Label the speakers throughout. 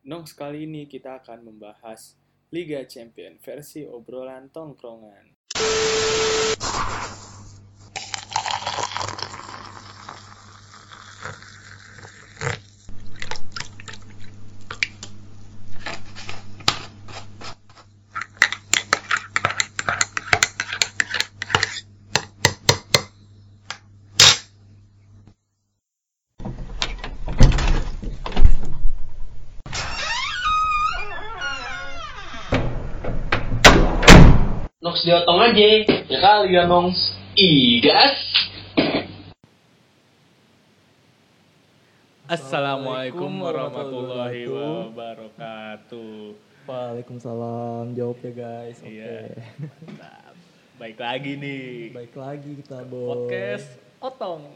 Speaker 1: Nongs kali ini kita akan membahas Liga Champion versi obrolan tongkrongan.
Speaker 2: Nox diotong aja. Ya kali ya Nox. Igas.
Speaker 1: Assalamualaikum warahmatullahi
Speaker 3: wabarakatuh. Waalaikumsalam. Jawab ya guys. Oke.
Speaker 1: Iya. Nah, baik lagi nih.
Speaker 3: Baik lagi kita bos.
Speaker 1: Podcast Otong.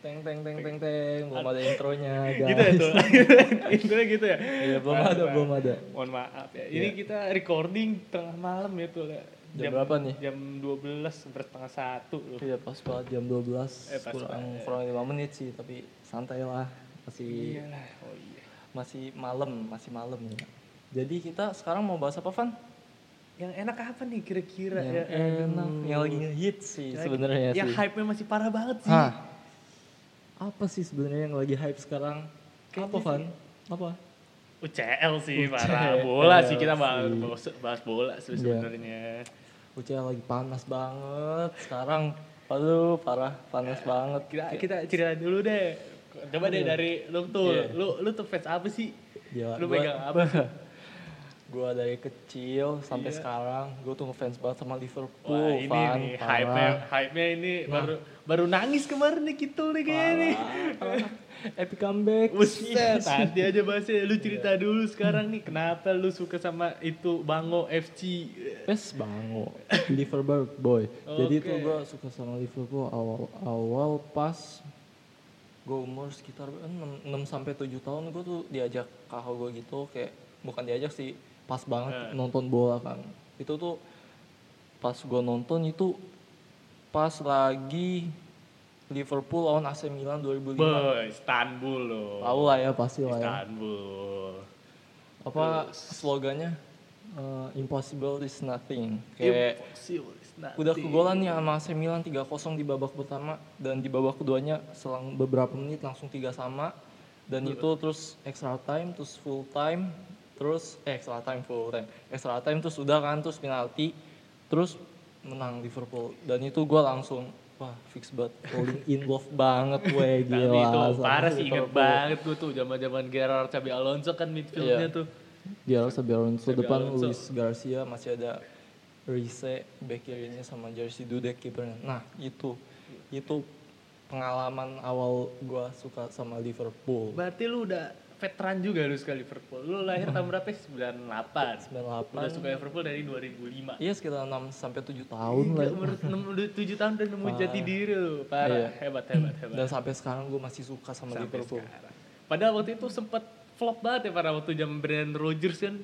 Speaker 3: Teng teng teng teng teng. Belum ada intronya guys.
Speaker 1: Gitu ya tuh. Intinya gitu ya.
Speaker 3: Iya belum ada belum ada.
Speaker 1: Mohon maaf ya. Ini
Speaker 3: Iya.
Speaker 1: kita recording tengah malam ya tuh.
Speaker 3: Jam berapa nih?
Speaker 1: Jam 12 bertengah satu loh.
Speaker 3: Iya pas banget jam 12
Speaker 1: Eh, pas
Speaker 3: kurang
Speaker 1: banget.
Speaker 3: kurang 5 menit sih tapi santai lah masih
Speaker 1: Iyalah. Oh iya.
Speaker 3: masih malam masih malam ya. Jadi kita sekarang mau bahas apa Van?
Speaker 1: Yang enak apa nih kira-kira
Speaker 3: Yang
Speaker 1: ya?
Speaker 3: enak, yang lagi ngehit sih
Speaker 1: Yang-
Speaker 3: sebenarnya
Speaker 1: Yang
Speaker 3: sih.
Speaker 1: hype-nya masih parah banget sih.
Speaker 3: Hah. Apa sih sebenarnya yang lagi hype sekarang?
Speaker 1: Kayaknya
Speaker 3: apa Van? Apa?
Speaker 1: UCL sih
Speaker 3: UCL
Speaker 1: parah bola sih kita bahas, bahas, bola sih
Speaker 3: Iya.
Speaker 1: sebenarnya.
Speaker 3: UCL lagi panas banget sekarang. Aduh, parah, panas banget.
Speaker 1: Kita kita cerita dulu deh. Coba deh
Speaker 3: Iya.
Speaker 1: dari lu tuh,
Speaker 3: Iya.
Speaker 1: lu lu tuh fans apa sih?
Speaker 3: Gila,
Speaker 1: Lu
Speaker 3: gua-
Speaker 1: pegang apa
Speaker 3: Gua dari kecil sampai
Speaker 1: Iya.
Speaker 3: sekarang, gua tuh ngefans banget sama Liverpool.
Speaker 1: Wah ini
Speaker 3: Van,
Speaker 1: nih hype-nya, hype-nya ini baru baru nangis kemarin nih Kitul nih kayaknya nih.
Speaker 3: Epic comeback.
Speaker 1: Buset, nanti aja bahasnya. Lu cerita dulu sekarang nih, kenapa lu suka sama itu Bango FC?
Speaker 3: Pes bango, Liverpool boy. Jadi
Speaker 1: Oke.
Speaker 3: tuh gua suka sama Liverpool awal awal pas gue umur sekitar 6, sampai 7 tahun gue tuh diajak kakak gue gitu kayak bukan diajak sih pas banget
Speaker 1: Eh.
Speaker 3: nonton bola kan itu tuh pas gue nonton itu pas lagi Liverpool lawan AC Milan 2005
Speaker 1: Boy, Istanbul loh.
Speaker 3: tahu lah ya pasti lah ya.
Speaker 1: Istanbul.
Speaker 3: apa slogannya? Eh, impossible is nothing. Kayak
Speaker 1: Impossible is nothing.
Speaker 3: udah kegolan nih sama AC Milan 3-0 di babak pertama dan di babak keduanya selang beberapa menit langsung tiga sama. Dan itu terus extra time terus full time terus eh extra time full time extra time terus udah kan terus penalti terus menang Liverpool dan itu gua langsung wah fix banget falling in love banget gue
Speaker 1: Tapi
Speaker 3: gila
Speaker 1: itu
Speaker 3: sama
Speaker 1: parah sih inget banget gue tuh zaman zaman Gerard Xabi Alonso kan midfieldnya
Speaker 3: Iya.
Speaker 1: tuh.
Speaker 3: Gerard Xabi Alonso
Speaker 1: Xabi
Speaker 3: depan
Speaker 1: Alonso.
Speaker 3: Luis Garcia masih ada Rice back kirinya sama Jersey Dudek kipernya. Nah itu itu pengalaman awal gua suka sama Liverpool.
Speaker 1: Berarti lu udah veteran juga lu sekali Liverpool. Lu lahir tahun berapa? sih? 98.
Speaker 3: 98.
Speaker 1: Udah suka Liverpool dari 2005.
Speaker 3: Iya sekitar 6 sampai 7 tahun lah.
Speaker 1: umur 6, udah 7 tahun udah nemu jati diri lu. Parah.
Speaker 3: Iya.
Speaker 1: Hebat, hebat, hebat.
Speaker 3: Dan sampai sekarang gue masih suka sama
Speaker 1: Sampai
Speaker 3: Liverpool.
Speaker 1: sekarang. Padahal waktu itu sempet flop banget ya pada waktu zaman Brendan Rodgers kan.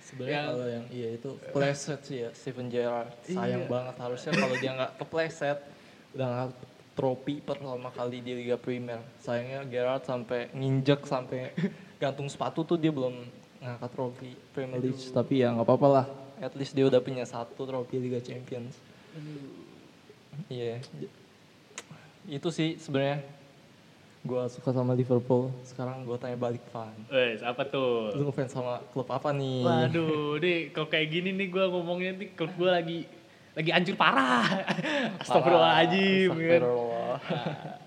Speaker 3: Sebenarnya
Speaker 1: Yang-
Speaker 3: kalau yang iya itu kepleset sih ya Steven Gerrard. Sayang
Speaker 1: Iya.
Speaker 3: banget harusnya kalau dia nggak kepleset udah nggak trofi pertama kali di Liga Primer. Sayangnya Gerrard sampai nginjek sampai gantung sepatu tuh dia belum ngangkat trofi Premier League. Tapi ya nggak apa-apa lah. At least dia udah punya satu trofi Liga Champions. Iya. Itu sih sebenarnya gua suka sama Liverpool. Sekarang gua tanya balik Van.
Speaker 1: Wes, apa tuh?
Speaker 3: Lu ngefans sama klub apa nih?
Speaker 1: Waduh, nih kalau kayak gini nih gue ngomongnya nih klub gue lagi lagi hancur parah. Astagfirullahaladzim. Kan?
Speaker 3: Astagfirullah.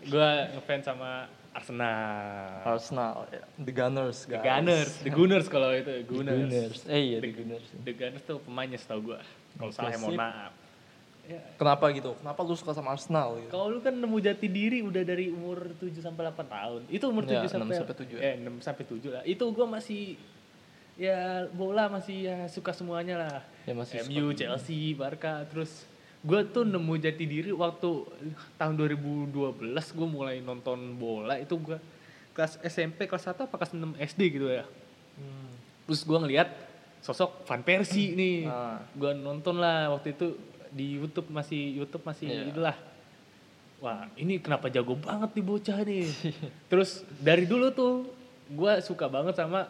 Speaker 1: gue ngefans sama Arsenal.
Speaker 3: Arsenal, ya. The Gunners,
Speaker 1: The
Speaker 3: guys.
Speaker 1: Gunners, The Gunners kalau itu
Speaker 3: The
Speaker 1: Gunners.
Speaker 3: Gunners. Eh iya,
Speaker 1: The,
Speaker 3: The Gunners.
Speaker 1: The Gunners tuh pemainnya setahu gue. Kalau salah ya mohon maaf. Ya,
Speaker 3: Kenapa gitu? Kenapa lu suka sama Arsenal gitu?
Speaker 1: kalau lu kan nemu jati diri udah dari umur 7 sampai 8 tahun. Itu umur 7
Speaker 3: Ya,
Speaker 1: sampai
Speaker 3: 6 sampai 7.
Speaker 1: Eh 6 sampai 7 lah. Itu gua masih ya bola masih ya suka semuanya lah.
Speaker 3: Ya, masih
Speaker 1: MU,
Speaker 3: suka.
Speaker 1: Chelsea, Barca terus gua tuh nemu jati diri waktu tahun 2012 gua mulai nonton bola itu gua kelas SMP kelas 1 apa kelas 6 SD gitu ya.
Speaker 3: Hmm.
Speaker 1: Terus gua ngeliat sosok Van Persie nih.
Speaker 3: Ah.
Speaker 1: Gua nonton lah waktu itu di YouTube masih YouTube masih
Speaker 3: Iya.
Speaker 1: itulah. Wah, ini kenapa jago banget nih bocah nih. Terus dari dulu tuh gua suka banget sama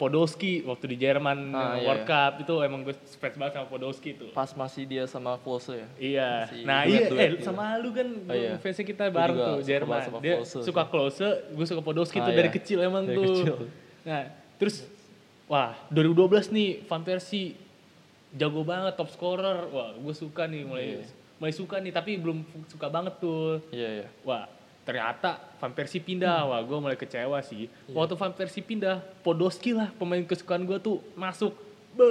Speaker 1: Podolski waktu di Jerman
Speaker 3: Ah, iya,
Speaker 1: World Cup itu emang gue fans banget sama Podolski tuh.
Speaker 3: Pas masih dia sama Klose ya.
Speaker 1: Iya.
Speaker 3: Masih
Speaker 1: nah
Speaker 3: duet-
Speaker 1: iya,
Speaker 3: duet
Speaker 1: eh
Speaker 3: gitu.
Speaker 1: sama lu kan
Speaker 3: Oh, iya.
Speaker 1: fansnya kita bareng tuh Jerman.
Speaker 3: sama
Speaker 1: Dia
Speaker 3: Klose
Speaker 1: suka. Klose, gue suka Podolski
Speaker 3: Ah,
Speaker 1: tuh dari
Speaker 3: iya.
Speaker 1: kecil emang
Speaker 3: Dari
Speaker 1: tuh.
Speaker 3: kecil.
Speaker 1: Nah, terus wah 2012 nih Van Persie jago banget top scorer. Wah, gue suka nih mulai
Speaker 3: Iya.
Speaker 1: mulai suka nih tapi belum suka banget tuh.
Speaker 3: Iya, iya.
Speaker 1: Wah, ternyata Van Persie pindah. Wah, gue mulai kecewa sih.
Speaker 3: Iya.
Speaker 1: Waktu Van Persie pindah, Podolski lah pemain kesukaan gue tuh masuk. Be,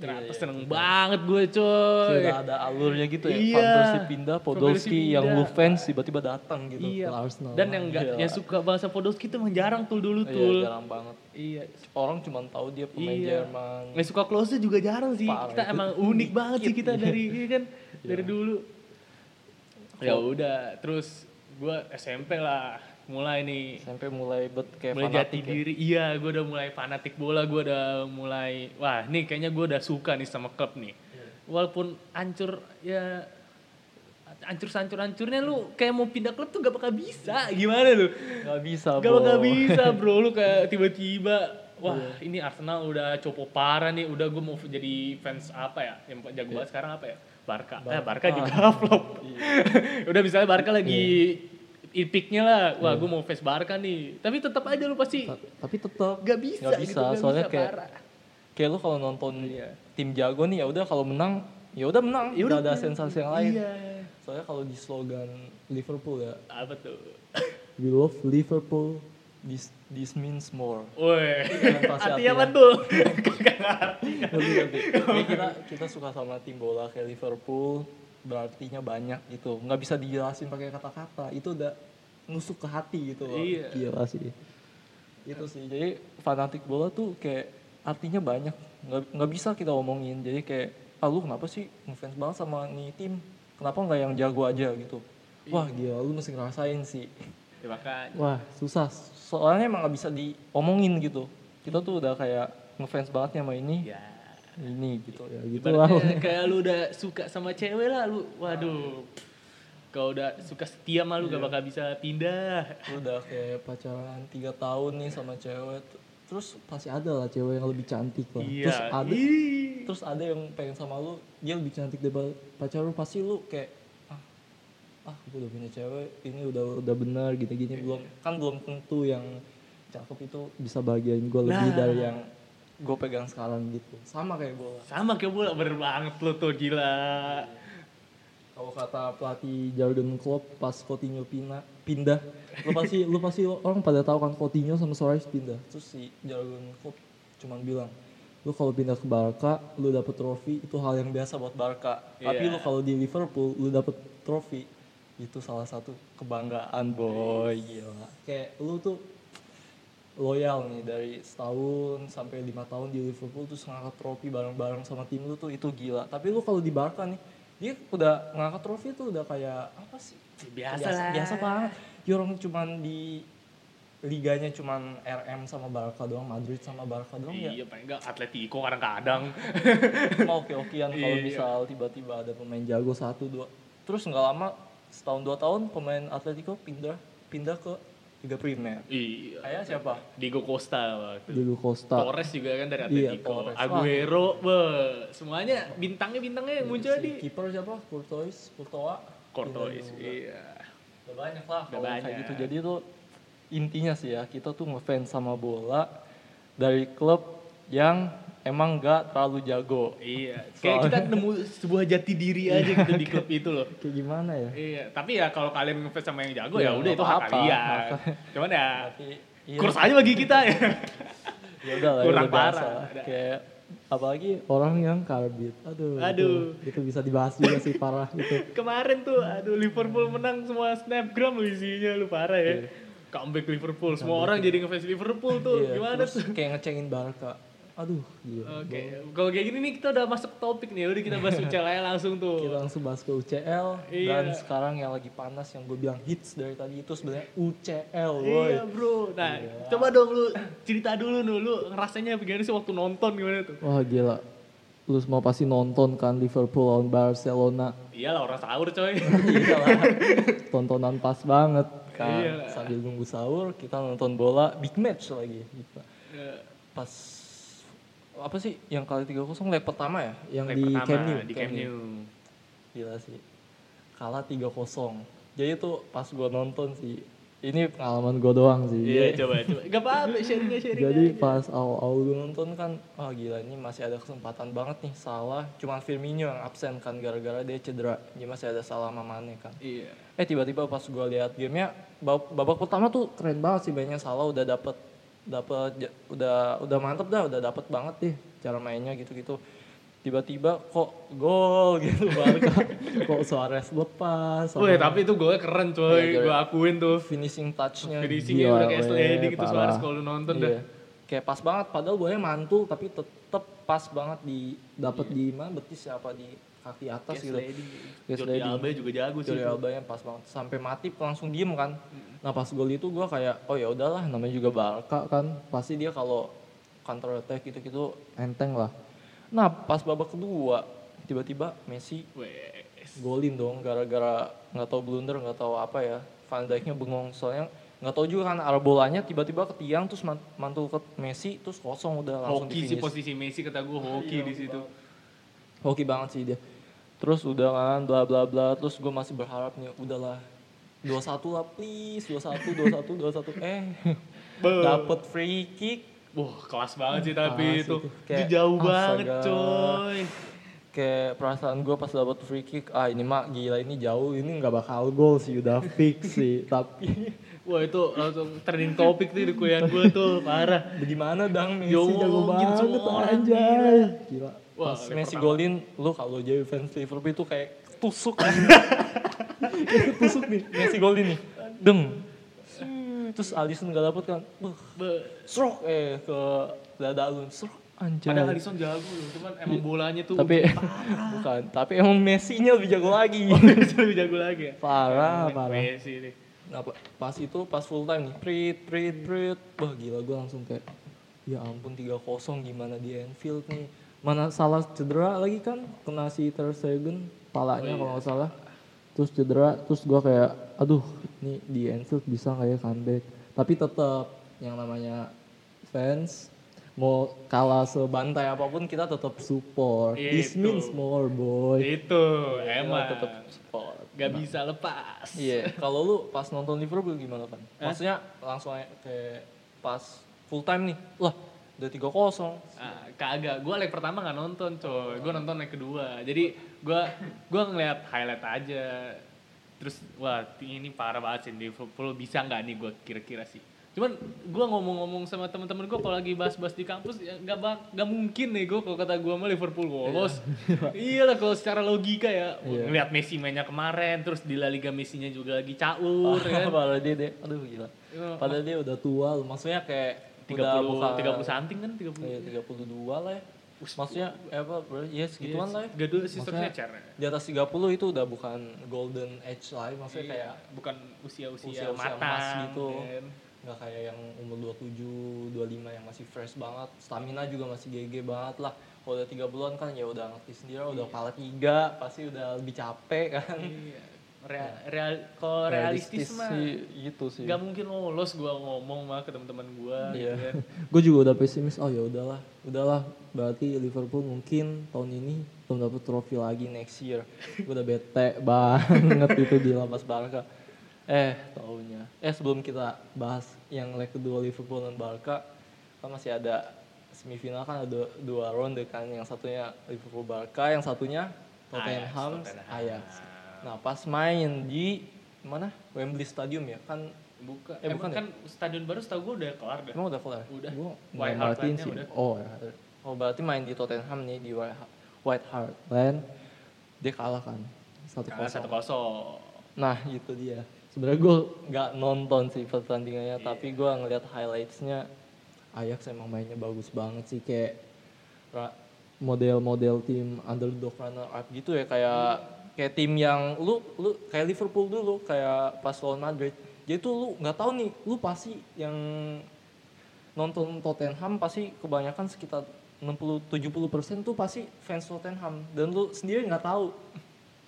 Speaker 1: ternyata
Speaker 3: Iya, iya,
Speaker 1: seneng banget gue coy.
Speaker 3: Udah ada alurnya gitu ya.
Speaker 1: Iya.
Speaker 3: Van Persie pindah, Podolski
Speaker 1: Persie
Speaker 3: yang lu
Speaker 1: pindah.
Speaker 3: fans tiba-tiba datang gitu
Speaker 1: Iya.
Speaker 3: ke Arsenal.
Speaker 1: Dan yang enggak
Speaker 3: Gila.
Speaker 1: yang suka bahasa Podolski tuh emang jarang tuh dulu
Speaker 3: Iya,
Speaker 1: tuh.
Speaker 3: jarang banget.
Speaker 1: Iya.
Speaker 3: Orang cuma tahu dia pemain
Speaker 1: Iya.
Speaker 3: Jerman.
Speaker 1: Yang suka close juga jarang sih.
Speaker 3: Parah,
Speaker 1: kita
Speaker 3: itu
Speaker 1: emang unik banget sih kita dari iya kan dari
Speaker 3: Iya.
Speaker 1: dulu. Ya udah, terus gua SMP lah mulai nih.
Speaker 3: Sampai mulai bet kayak
Speaker 1: mulai jati
Speaker 3: fanatik ya.
Speaker 1: diri. Iya gue udah mulai fanatik bola gue udah mulai wah nih kayaknya gue udah suka nih sama klub nih.
Speaker 3: Iya.
Speaker 1: walaupun hancur ya hancur hancur hancurnya lu kayak mau pindah klub tuh gak bakal bisa. Gimana lu?
Speaker 3: Gak bisa,
Speaker 1: gak bakal bisa bro. Lu kayak tiba-tiba wah
Speaker 3: Iya.
Speaker 1: ini Arsenal udah copo parah nih. Udah gue mau jadi fans apa ya? Yang jago banget sekarang apa ya? Barca, eh
Speaker 3: Iya. Barca.
Speaker 1: Barca juga flop. Udah misalnya Barca lagi ipiknya lah wah gue mau fans Barca nih tapi tetap aja lu pasti
Speaker 3: Ta- Tapi tetap
Speaker 1: Gak bisa,
Speaker 3: Nggak
Speaker 1: gitu,
Speaker 3: bisa,
Speaker 1: nggak
Speaker 3: soalnya
Speaker 1: bisa,
Speaker 3: kayak
Speaker 1: parah.
Speaker 3: kayak lu kalau nonton
Speaker 1: Iya.
Speaker 3: tim jago nih ya udah kalau menang ya udah menang.
Speaker 1: Ya udah,
Speaker 3: Gak ada sensasi yang lain.
Speaker 1: Iya.
Speaker 3: Soalnya kalau di slogan Liverpool ya,
Speaker 1: Apa tuh?
Speaker 3: we love Liverpool, this this means more.
Speaker 1: Woi. Artinya apa tuh? Gak ngerti.
Speaker 3: Kita kita suka sama tim bola kayak Liverpool, berartinya banyak gitu. Nggak bisa dijelasin pakai kata-kata. Itu udah nusuk ke hati gitu loh.
Speaker 1: Iya.
Speaker 3: Gila sih. Itu sih. Jadi fanatik bola tuh kayak artinya banyak. Nggak nggak bisa kita omongin. Jadi kayak ah lu kenapa sih ngefans banget sama nih tim? Kenapa nggak yang jago aja gitu? Wah gila lu mesti ngerasain sih.
Speaker 1: Ya makanya.
Speaker 3: Wah susah. Soalnya emang nggak bisa diomongin gitu. Kita tuh udah kayak ngefans banget sama ini.
Speaker 1: Ya.
Speaker 3: Ini gitu ya gitu lah.
Speaker 1: kayak lu udah suka sama cewek lah lu. Waduh. Kalau udah suka setia mah lu
Speaker 3: Iya.
Speaker 1: gak bakal bisa pindah.
Speaker 3: Lu udah kayak pacaran tiga tahun nih sama cewek. Terus pasti ada lah cewek yang lebih cantik lah.
Speaker 1: Iya.
Speaker 3: Terus ada
Speaker 1: Ih.
Speaker 3: terus ada yang pengen sama lu, dia lebih cantik daripada pacar lu, pasti lu kayak ah ah gue udah punya cewek, ini udah udah benar gini-gini
Speaker 1: Iya.
Speaker 3: belum kan belum tentu yang cakep itu bisa bahagiain gue lebih
Speaker 1: Nah.
Speaker 3: dari yang gue pegang sekarang gitu. Sama kayak gue
Speaker 1: Sama kayak bola bener banget lu tuh gila.
Speaker 3: Kalau kata pelatih Jurgen Klopp pas Coutinho pindah, pindah lu pasti lu pasti orang pada tahu kan Coutinho sama Suarez pindah. Terus si Jurgen Klopp cuman bilang, lu kalau pindah ke Barca, lu dapet trofi itu hal yang biasa buat Barca. Tapi
Speaker 1: Iya.
Speaker 3: lu kalau di Liverpool, lu dapet trofi itu salah satu kebanggaan boy gila. Kayak lu tuh loyal nih dari setahun sampai lima tahun di Liverpool terus ngangkat trofi bareng-bareng sama tim lu tuh itu gila. Tapi lu kalau di Barca nih dia udah ngangkat trofi tuh udah kayak apa sih?
Speaker 1: Biasa,
Speaker 3: biasa,
Speaker 1: lah.
Speaker 3: biasa banget. Dia orang cuman di liganya cuman RM sama Barca doang, Madrid sama Barca doang ya.
Speaker 1: Iya paling enggak Atletico kadang-kadang.
Speaker 3: Cuma oke-okean kalau
Speaker 1: Iya.
Speaker 3: misal tiba-tiba ada pemain jago satu dua. Terus nggak lama setahun dua tahun pemain Atletico pindah pindah ke Liga Primer.
Speaker 1: iya.
Speaker 3: Kayak siapa?
Speaker 1: Diego Costa waktu.
Speaker 3: Diego Costa.
Speaker 1: Torres juga kan dari
Speaker 3: Iya,
Speaker 1: Atletico.
Speaker 3: Torres.
Speaker 1: Aguero, be, semuanya bintangnya-bintangnya yang muncul
Speaker 3: Si
Speaker 1: di
Speaker 3: Kiper siapa? Courtois, Courtois.
Speaker 1: Courtois.
Speaker 3: Juga.
Speaker 1: Iya.
Speaker 3: Udah banyak lah
Speaker 1: Udah
Speaker 3: kalau kayak
Speaker 1: banyak.
Speaker 3: gitu. Jadi itu intinya sih ya, kita tuh ngefans sama bola dari klub yang emang gak terlalu jago.
Speaker 1: Iya. Kayak kita nemu sebuah jati diri aja gitu di klub itu loh.
Speaker 3: Kayak gimana ya?
Speaker 1: Iya, tapi ya kalau kalian ngefans sama yang jago
Speaker 3: Iya,
Speaker 1: ya udah
Speaker 3: nggak
Speaker 1: itu hak kalian. Cuman ya
Speaker 3: Tapi iya,
Speaker 1: kurs aja bagi kita ya.
Speaker 3: ya udah lah, ya
Speaker 1: kurang parah.
Speaker 3: Kayak apalagi orang yang karbit. Aduh.
Speaker 1: Aduh.
Speaker 3: Itu, itu bisa dibahas juga sih parah gitu.
Speaker 1: Kemarin tuh aduh Liverpool menang semua snapgram lu isinya lu parah ya.
Speaker 3: Iya.
Speaker 1: Comeback Liverpool, semua orang jadi ngefans Liverpool tuh.
Speaker 3: Iya,
Speaker 1: Gimana
Speaker 3: terus
Speaker 1: tuh?
Speaker 3: Kayak ngecengin Barca. Aduh, gila.
Speaker 1: Oke, kalau kayak gini nih kita udah masuk topik nih, udah kita bahas UCL aja langsung tuh.
Speaker 3: Kita langsung bahas ke UCL
Speaker 1: Iya.
Speaker 3: dan sekarang yang lagi panas yang gue bilang hits dari tadi itu sebenarnya UCL, boy.
Speaker 1: Iya bro, nah
Speaker 3: Iya.
Speaker 1: coba dong lu cerita dulu nih, lu rasanya gimana sih waktu nonton gimana tuh?
Speaker 3: Wah gila. Lu semua pasti nonton kan Liverpool lawan Barcelona.
Speaker 1: Iyalah orang sahur coy.
Speaker 3: Iya. Tontonan pas banget kan.
Speaker 1: Iya.
Speaker 3: Sambil nunggu sahur kita nonton bola big match lagi. Gitu.
Speaker 1: Ya,
Speaker 3: pas apa sih yang kali 3-0 leg pertama ya yang
Speaker 1: Leg
Speaker 3: di
Speaker 1: pertama,
Speaker 3: Camp Nou
Speaker 1: di
Speaker 3: Camp Nou.
Speaker 1: Nou.
Speaker 3: gila sih kalah 3-0 jadi tuh pas gua nonton sih ini pengalaman gua doang sih
Speaker 1: Iya, coba coba. Gak apa-apa, sharing sharing.
Speaker 3: jadi
Speaker 1: aja.
Speaker 3: pas awal-awal gua nonton kan wah gila ini masih ada kesempatan banget nih salah cuma Firmino yang absen kan gara-gara dia cedera jadi masih ada salah sama Mane kan
Speaker 1: Iya.
Speaker 3: eh tiba-tiba pas gua lihat gamenya bab- babak pertama tuh keren banget sih banyak salah udah dapet dapet ja- udah udah mantep dah udah dapet banget deh cara mainnya gitu-gitu tiba-tiba kok gol gitu Barca kok Suarez lepas
Speaker 1: Wih, tapi itu gue keren
Speaker 3: Iya,
Speaker 1: coy,
Speaker 3: iya.
Speaker 1: gue akuin tuh.
Speaker 3: finishing touchnya
Speaker 1: Finishingnya udah kayak
Speaker 3: weh,
Speaker 1: sliding gitu. Suarez kalau nonton dah.
Speaker 3: Iya. kayak pas banget padahal bolanya mantul tapi tetep pas banget di dapet di mana betis apa di kaki atas
Speaker 1: Kayak
Speaker 3: gitu
Speaker 1: sliding.
Speaker 3: Kayak
Speaker 1: Jordi
Speaker 3: sliding.
Speaker 1: Alba juga jago sih.
Speaker 3: Jordi. Alba yang pas banget sampai mati langsung diem kan nah pas gol itu gua kayak oh ya udahlah namanya juga Barca kan pasti dia kalau counter attack gitu gitu enteng lah nah pas babak kedua tiba-tiba Messi
Speaker 1: Wes.
Speaker 3: golin dong gara-gara nggak tahu blunder nggak tahu apa ya Van Dijk-nya bengong soalnya nggak tahu juga kan arah bolanya tiba-tiba ke tiang terus man- mantul ke Messi terus kosong udah langsung
Speaker 1: Hoki
Speaker 3: di
Speaker 1: sih posisi Messi kata gue hoki
Speaker 3: Iya,
Speaker 1: di situ.
Speaker 3: Hoki banget sih dia. Terus udah kan bla bla bla. Terus gue masih berharap nih udahlah. 21 lah please. 21 21 21 eh
Speaker 1: Be-
Speaker 3: dapet free kick.
Speaker 1: Wah, kelas banget sih tapi
Speaker 3: Kelas
Speaker 1: itu.
Speaker 3: itu.
Speaker 1: Itu
Speaker 3: Kayak,
Speaker 1: jauh
Speaker 3: astaga.
Speaker 1: banget coy.
Speaker 3: kayak perasaan gue pas dapet free kick ah ini mah gila ini jauh. Ini nggak bakal gol sih udah fix sih. Tapi
Speaker 1: Wah itu langsung trending topik tuh di kuliah gue tuh. Parah.
Speaker 3: bagaimana dang? Messi
Speaker 1: Yo,
Speaker 3: jago
Speaker 1: gitu
Speaker 3: banget
Speaker 1: orang,
Speaker 3: anjay. gila
Speaker 1: Wah,
Speaker 3: pas Messi
Speaker 1: pertama.
Speaker 3: golin lu kalau jadi fans Liverpool itu kayak tusuk. Kayak tusuk nih Messi golin nih. Deng. Terus Alisson gak dapet kan. Buh, stroke. Eh ke dada lu. Stroke. Anjay.
Speaker 1: Padahal Alisson jago loh, cuman emang bolanya tuh
Speaker 3: tapi bukan tapi emang Messi-nya lebih jago lagi.
Speaker 1: Messi lebih jago lagi ya.
Speaker 3: parah parah.
Speaker 1: Messi nih.
Speaker 3: Nah, pa- pas itu pas full time nih, prit prit prit. Wah, gila gue langsung kayak ya ampun 3-0 gimana di Anfield nih. Mana salah cedera lagi kan kena si Ter Stegen palanya kalau nggak salah. Terus cedera, terus gue kayak aduh, nih di Anfield bisa nggak ya comeback. Tapi tetap yang namanya fans mau kalah sebantai apa pun kita tetap support. This
Speaker 1: Itu.
Speaker 3: means more boy.
Speaker 1: Itu
Speaker 3: Kita
Speaker 1: emang
Speaker 3: tetap support.
Speaker 1: gak bisa lepas.
Speaker 3: Iya, kalau lu pas nonton Liverpool gimana kan?
Speaker 1: Hah?
Speaker 3: Maksudnya langsung kayak pas full time nih, lah udah 3-0.
Speaker 1: Ah, kagak, gue leg pertama nggak nonton coy, gue nonton leg kedua. Jadi gue gue ngeliat highlight aja. Terus wah ini parah banget sih Liverpool bisa nggak nih gue kira-kira sih. Cuman gue ngomong-ngomong sama teman-teman gue kalau lagi bahas-bahas di kampus ya nggak bak nggak mungkin nih gue kalau kata gue mah Liverpool lolos. iya lah kalau secara logika ya
Speaker 3: Iya.
Speaker 1: ngeliat Messi mainnya kemarin terus di La Liga Messi-nya juga lagi caur kan.
Speaker 3: Padahal dia deh, aduh gila.
Speaker 1: Iya.
Speaker 3: Padahal dia udah tua, maksudnya kayak
Speaker 1: 30
Speaker 3: udah bukan
Speaker 1: 30 something kan 30.
Speaker 3: Iya, 32 lah ya. Maksudnya eh, apa? bro? Ya segituan lah ya.
Speaker 1: Sistem
Speaker 3: Maksudnya-
Speaker 1: Thatcher.
Speaker 3: Di atas 30 itu udah bukan golden age lah, ya. maksudnya
Speaker 1: Iya,
Speaker 3: kayak
Speaker 1: bukan usia-usia matang
Speaker 3: emas gitu.
Speaker 1: kan.
Speaker 3: nggak kayak yang umur 27, 25 yang masih fresh banget, stamina juga masih GG banget lah. Kalau udah 30-an kan ya udah ngerti sendiri, udah
Speaker 1: Iya.
Speaker 3: kepala tiga, pasti udah lebih capek kan.
Speaker 1: Iya. Real, real, kalau realistis, mah
Speaker 3: sih gitu sih.
Speaker 1: gak mungkin lolos gua ngomong mah ke teman-teman gua
Speaker 3: Iya.
Speaker 1: gitu kan.
Speaker 3: gue juga udah pesimis. Oh ya udahlah, udahlah. Berarti Liverpool mungkin tahun ini belum dapet trofi lagi next year. Gue udah bete banget itu di lapas Barca. Eh, taunya. Eh sebelum kita bahas yang leg kedua Liverpool dan Barca, kan masih ada semifinal kan ada dua ronde kan. Yang satunya Liverpool Barca, yang satunya Tottenham
Speaker 1: Tottenham.
Speaker 3: Ajax. Nah pas main di mana Wembley Stadium ya kan
Speaker 1: bukan
Speaker 3: Eh,
Speaker 1: eh,
Speaker 3: bukan
Speaker 1: bukan kan stadion baru setahu gua udah kelar dah
Speaker 3: Emang udah kelar?
Speaker 1: Udah.
Speaker 3: Gua
Speaker 1: White Hart
Speaker 3: sih.
Speaker 1: udah.
Speaker 3: Oh ya. Oh berarti main di Tottenham nih di White Hart- Lane. Dia kalah kan. Satu
Speaker 1: kalah satu
Speaker 3: kosong.
Speaker 1: kosong
Speaker 3: Nah itu dia. Sebenarnya gue nggak nonton sih pertandingannya,
Speaker 1: Iya.
Speaker 3: tapi gue ngeliat highlightsnya Ajax emang mainnya bagus banget sih kayak model-model tim underdog runner up gitu ya kayak kayak tim yang lu lu kayak Liverpool dulu kayak pas lawan Madrid. Jadi tuh lu nggak tahu nih, lu pasti yang nonton Tottenham pasti kebanyakan sekitar 60-70% tuh pasti fans Tottenham dan lu sendiri nggak tahu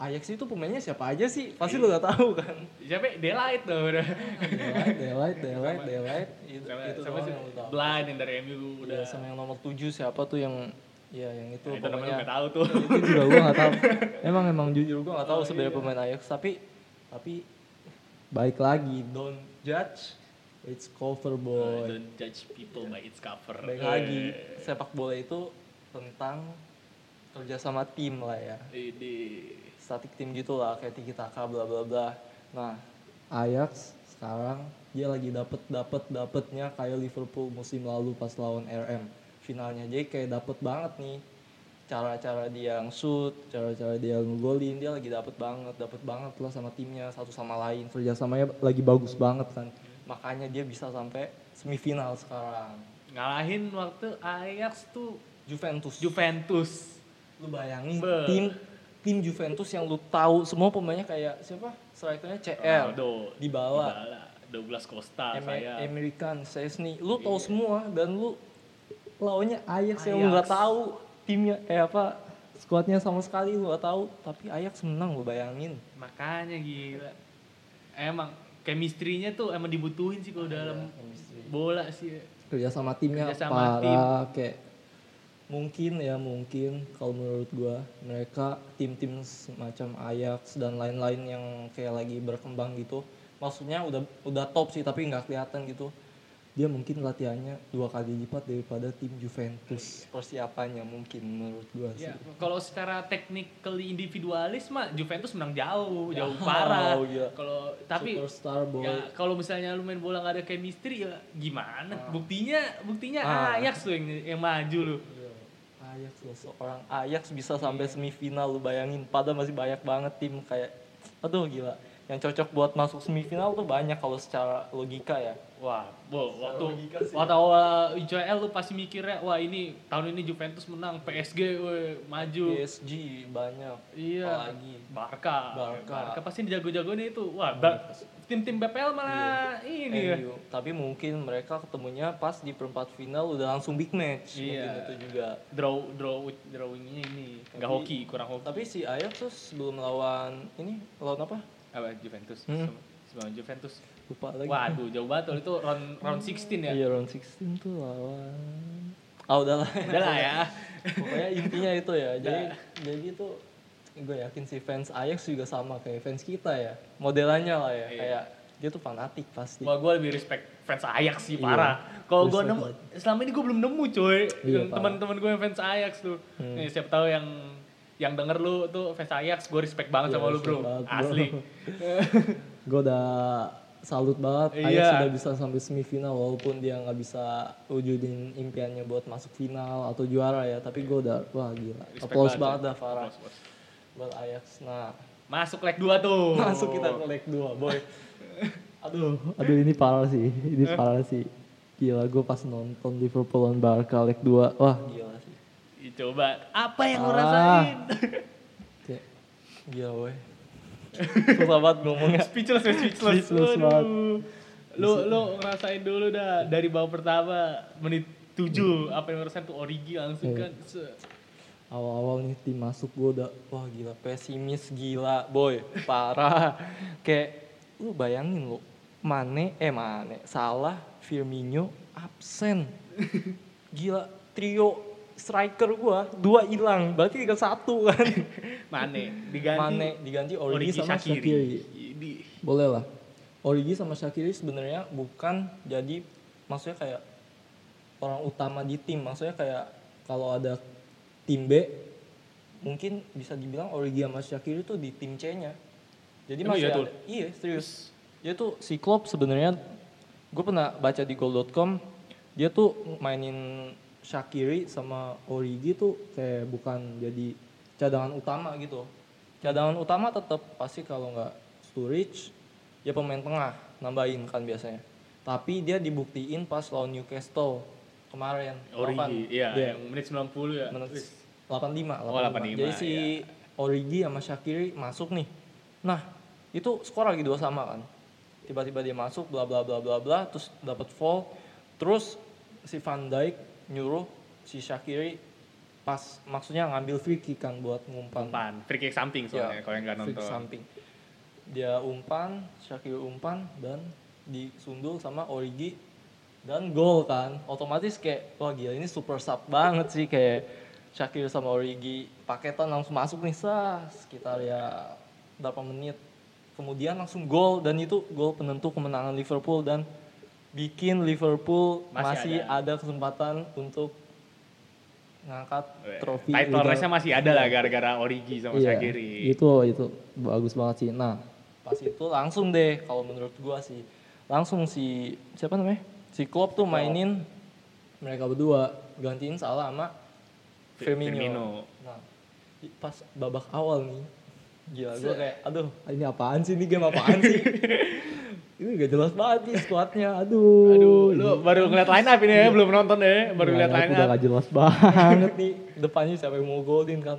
Speaker 3: Ajax itu pemainnya siapa aja sih? Pasti lu gak tahu kan.
Speaker 1: Siapa? Delight tuh udah.
Speaker 3: Delight, Delight, Delight, Delight. Itu,
Speaker 1: Sama,
Speaker 3: itu
Speaker 1: sama si. Blind yang dari MU udah.
Speaker 3: Iya, sama yang nomor 7 siapa tuh yang ya yang itu
Speaker 1: Nah, itu namanya
Speaker 3: pokoknya
Speaker 1: nggak tahu tuh.
Speaker 3: itu juga gua gak tahu. Emang emang jujur gua gak tahu
Speaker 1: Oh,
Speaker 3: sebenarnya
Speaker 1: iya.
Speaker 3: pemain Ajax tapi tapi baik lagi don't judge it's cover boy.
Speaker 1: Don't judge people by its cover.
Speaker 3: Baik lagi sepak bola itu tentang kerja sama tim lah ya.
Speaker 1: Ini
Speaker 3: statik tim gitu lah kayak Tiki Taka bla bla bla. Nah, Ajax sekarang dia lagi dapet dapet dapetnya kayak Liverpool musim lalu pas lawan RM finalnya. Jadi kayak dapet banget nih cara-cara dia shoot, cara-cara dia ngegolin dia lagi dapet banget, dapet banget lah sama timnya satu sama lain. Kerjasamanya lagi bagus banget kan. Makanya dia bisa sampai semifinal sekarang.
Speaker 1: Ngalahin waktu Ajax tuh
Speaker 3: Juventus.
Speaker 1: Juventus.
Speaker 3: lu bayangin
Speaker 1: Be.
Speaker 3: tim tim Juventus yang lu tahu semua pemainnya kayak siapa? Strikernya CR
Speaker 1: Ronaldo,
Speaker 3: Dybala.
Speaker 1: Dybala, Douglas Costa,
Speaker 3: Em-
Speaker 1: saya.
Speaker 3: American Chesney. Lu tahu semua dan lu lawannya Ajax, yang
Speaker 1: Ajax.
Speaker 3: nggak tahu timnya eh apa skuadnya sama sekali lu nggak tahu tapi Ajax menang lu bayangin
Speaker 1: Makanya gila. Emang chemistry-nya tuh emang dibutuhin sih kalau dalam bola sih.
Speaker 3: kerja sama timnya
Speaker 1: Kerja sama
Speaker 3: parah kayak mungkin ya mungkin kalau menurut gua mereka tim-tim semacam Ajax dan lain-lain yang kayak lagi berkembang gitu maksudnya udah udah top sih tapi nggak kelihatan gitu dia mungkin latihannya dua kali lipat daripada tim Juventus persiapannya mungkin menurut gua sih
Speaker 1: Ya, kalau secara technically individualis mah Juventus menang jauh, jauh
Speaker 3: Jauh,
Speaker 1: parah.
Speaker 3: gila.
Speaker 1: Kalau tapi
Speaker 3: superstar boy
Speaker 1: ya kalau misalnya lu main bola nggak ada chemistry ya gimana?
Speaker 3: Ah.
Speaker 1: Buktinya buktinya
Speaker 3: Ah.
Speaker 1: Ajax tuh yang yang maju lu.
Speaker 3: Ajax loh, seorang Ajax bisa sampai semifinal lu bayangin padahal masih banyak banget tim kayak aduh gila yang cocok buat masuk semifinal tuh banyak kalau secara logika ya
Speaker 1: Wah, bo, waktu
Speaker 3: sih.
Speaker 1: waktu awal ICL lu pasti mikirnya wah ini tahun ini Juventus menang, PSG we, maju.
Speaker 3: PSG banyak
Speaker 1: Iya.
Speaker 3: apalagi
Speaker 1: Barca.
Speaker 3: Barca.
Speaker 1: pasti jago-jagonya itu. Wah, ba- tim-tim BPL malah ini ya.
Speaker 3: MU. tapi mungkin mereka ketemunya pas di perempat final udah langsung big match
Speaker 1: Iya.
Speaker 3: mungkin itu juga
Speaker 1: Draw draw drawingnya ini nggak hoki, kurang hoki.
Speaker 3: tapi si Ajax tuh sebelum lawan ini lawan apa
Speaker 1: apa Juventus
Speaker 3: Hmm.
Speaker 1: Sama Juventus.
Speaker 3: Lupa lagi
Speaker 1: Waduh, jauh banget tuh. itu round round 16 ya.
Speaker 3: iya round 16 tuh lawan ah udahlah
Speaker 1: Udah lah ya.
Speaker 3: pokoknya intinya itu ya jadi jadi itu gue yakin si fans Ajax juga sama kayak fans kita ya modelannya lah ya
Speaker 1: Iya.
Speaker 3: kayak dia tuh fanatik pasti
Speaker 1: Wah, gue lebih respect fans Ajax sih,
Speaker 3: Iya.
Speaker 1: parah. Kalau gue nemu, selama ini gue belum nemu coy.
Speaker 3: Iya,
Speaker 1: teman-teman gue yang fans Ajax tuh.
Speaker 3: Hmm.
Speaker 1: Nih, siapa tahu yang yang denger lu tuh fans Ajax, gue respect banget
Speaker 3: Iya,
Speaker 1: sama lu bro.
Speaker 3: banget, bro.
Speaker 1: Asli.
Speaker 3: gue udah salut banget. Ajax sudah bisa sampai semifinal walaupun dia nggak bisa wujudin impiannya buat masuk final atau juara ya tapi gue udah wah gila. Applause
Speaker 1: banget,
Speaker 3: banget dah Farah. Buat Ajax. Nah.
Speaker 1: Masuk leg 2 tuh.
Speaker 3: masuk kita ke leg 2 boy. Aduh. Aduh ini parah sih. Ini parah sih. Gila gue pas nonton Liverpool lawan Barca leg 2 wah. Gila sih.
Speaker 1: Ih, Coba, apa yang
Speaker 3: Ah.
Speaker 1: rasain?
Speaker 3: kayak gila boy susah banget ngomongnya
Speaker 1: speechless ya, speechless.
Speaker 3: Speechless
Speaker 1: Waduh.
Speaker 3: banget.
Speaker 1: Lu lu ngerasain dulu dah dari babak pertama menit 7 apa yang lu rasain tuh origi langsung
Speaker 3: Iya.
Speaker 1: kan.
Speaker 3: Awal-awal nih tim masuk gue udah wah gila pesimis gila boy parah kayak lu bayangin lu Mane eh Mane salah Firmino absen gila trio striker gua dua hilang. Berarti tinggal satu kan.
Speaker 1: Mane diganti
Speaker 3: Mane diganti Origi,
Speaker 1: Origi
Speaker 3: sama.
Speaker 1: Shaqiri. Ini
Speaker 3: boleh lah. Origi sama Shaqiri sebenarnya bukan jadi maksudnya kayak orang utama di tim. Maksudnya kayak kalau ada tim B mungkin bisa dibilang Origi sama Shaqiri tuh di tim C-nya. Jadi
Speaker 1: Emang
Speaker 3: masih
Speaker 1: iya
Speaker 3: ada iya serius. Dia tuh si Klopp sebenarnya gue pernah baca di goal.com dia tuh mainin Shaqiri sama Origi tuh kayak bukan jadi cadangan utama gitu cadangan utama tetap pasti kalau nggak Sturridge ya pemain tengah nambahin kan biasanya tapi dia dibuktiin pas lawan Newcastle kemarin
Speaker 1: Origi, iya,
Speaker 3: Dia
Speaker 1: yang menit 90 ya.
Speaker 3: menit
Speaker 1: Wis.
Speaker 3: 85, 85.
Speaker 1: Oh, 85,
Speaker 3: Jadi si
Speaker 1: iya.
Speaker 3: Origi sama Shaqiri masuk nih. Nah, itu skor lagi dua sama kan. Tiba-tiba dia masuk bla bla bla bla bla terus dapat foul. Terus si Van Dijk nyuruh si Shaqiri pas maksudnya ngambil free kick kan buat ngumpan.
Speaker 1: Umpan, free kick samping soalnya
Speaker 3: Ya,
Speaker 1: kalau yang nggak
Speaker 3: free kick
Speaker 1: nonton.
Speaker 3: samping. Dia umpan, Shakir umpan dan disundul sama Origi dan gol kan. Otomatis kayak wah gila ini super sub banget sih kayak Shakir sama Origi paketan langsung masuk nih sah sekitar ya berapa menit. Kemudian langsung gol dan itu gol penentu kemenangan Liverpool dan bikin Liverpool
Speaker 1: Masih
Speaker 3: masih,
Speaker 1: ada.
Speaker 3: ada. kesempatan untuk ngangkat trofi
Speaker 1: Title race-nya masih ada lah gara-gara Origi sama
Speaker 3: Iya,
Speaker 1: Shaqiri.
Speaker 3: itu itu bagus banget sih. Nah, pas itu langsung deh kalau menurut gua sih langsung si siapa namanya? Si Klopp tuh mainin mereka berdua gantiin salah sama Firmino.
Speaker 1: Firmino.
Speaker 3: Nah, pas babak awal nih gila gua kayak aduh ini apaan sih ini game apaan sih? ini gak jelas banget nih squadnya. Aduh.
Speaker 1: Aduh, lu
Speaker 3: Ini-
Speaker 1: baru ngeliat line up ini ya, belum nonton ya, baru ngeliat line
Speaker 3: udah
Speaker 1: up.
Speaker 3: gak jelas banget nih. Depannya siapa yang mau golin kan?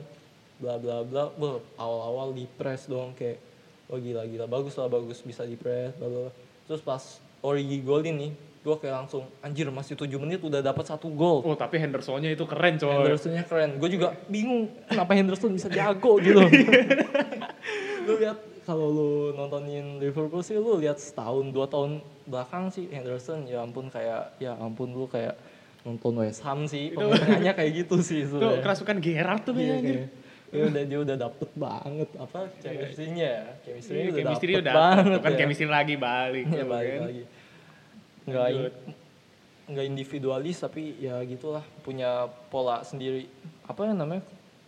Speaker 3: Bla bla bla. Wah, awal-awal di press dong kayak oh gila gila bagus lah bagus. Bisa di press bla bla bla. terus pas Origi golin nih gue kayak langsung anjir masih 7 menit udah dapat satu gol
Speaker 1: Oh, tapi Hendersonnya itu keren coy.
Speaker 3: Hendersonnya keren. Gue juga bingung kenapa Henderson bisa jago gitu lu lihat kalau lu nontonin Liverpool sih lu lihat setahun dua tahun belakang sih Henderson ya ampun kayak ya ampun lu kayak nonton West Ham sih pemainnya kayak gitu sih
Speaker 1: Itu kerasukan Gerrard tuh
Speaker 3: Iya,
Speaker 1: kayaknya.
Speaker 3: kayak- ya udah dia udah dapet banget apa chemistry-nya ya chemistry
Speaker 1: Iya,
Speaker 3: udah
Speaker 1: chemistry
Speaker 3: dapet
Speaker 1: udah
Speaker 3: banget
Speaker 1: kan
Speaker 3: ya.
Speaker 1: chemistry lagi balik.
Speaker 3: Iya
Speaker 1: tuh,
Speaker 3: balik
Speaker 1: kan.
Speaker 3: lagi. Nggak nggak individualis tapi ya gitulah punya pola sendiri. Apa yang namanya?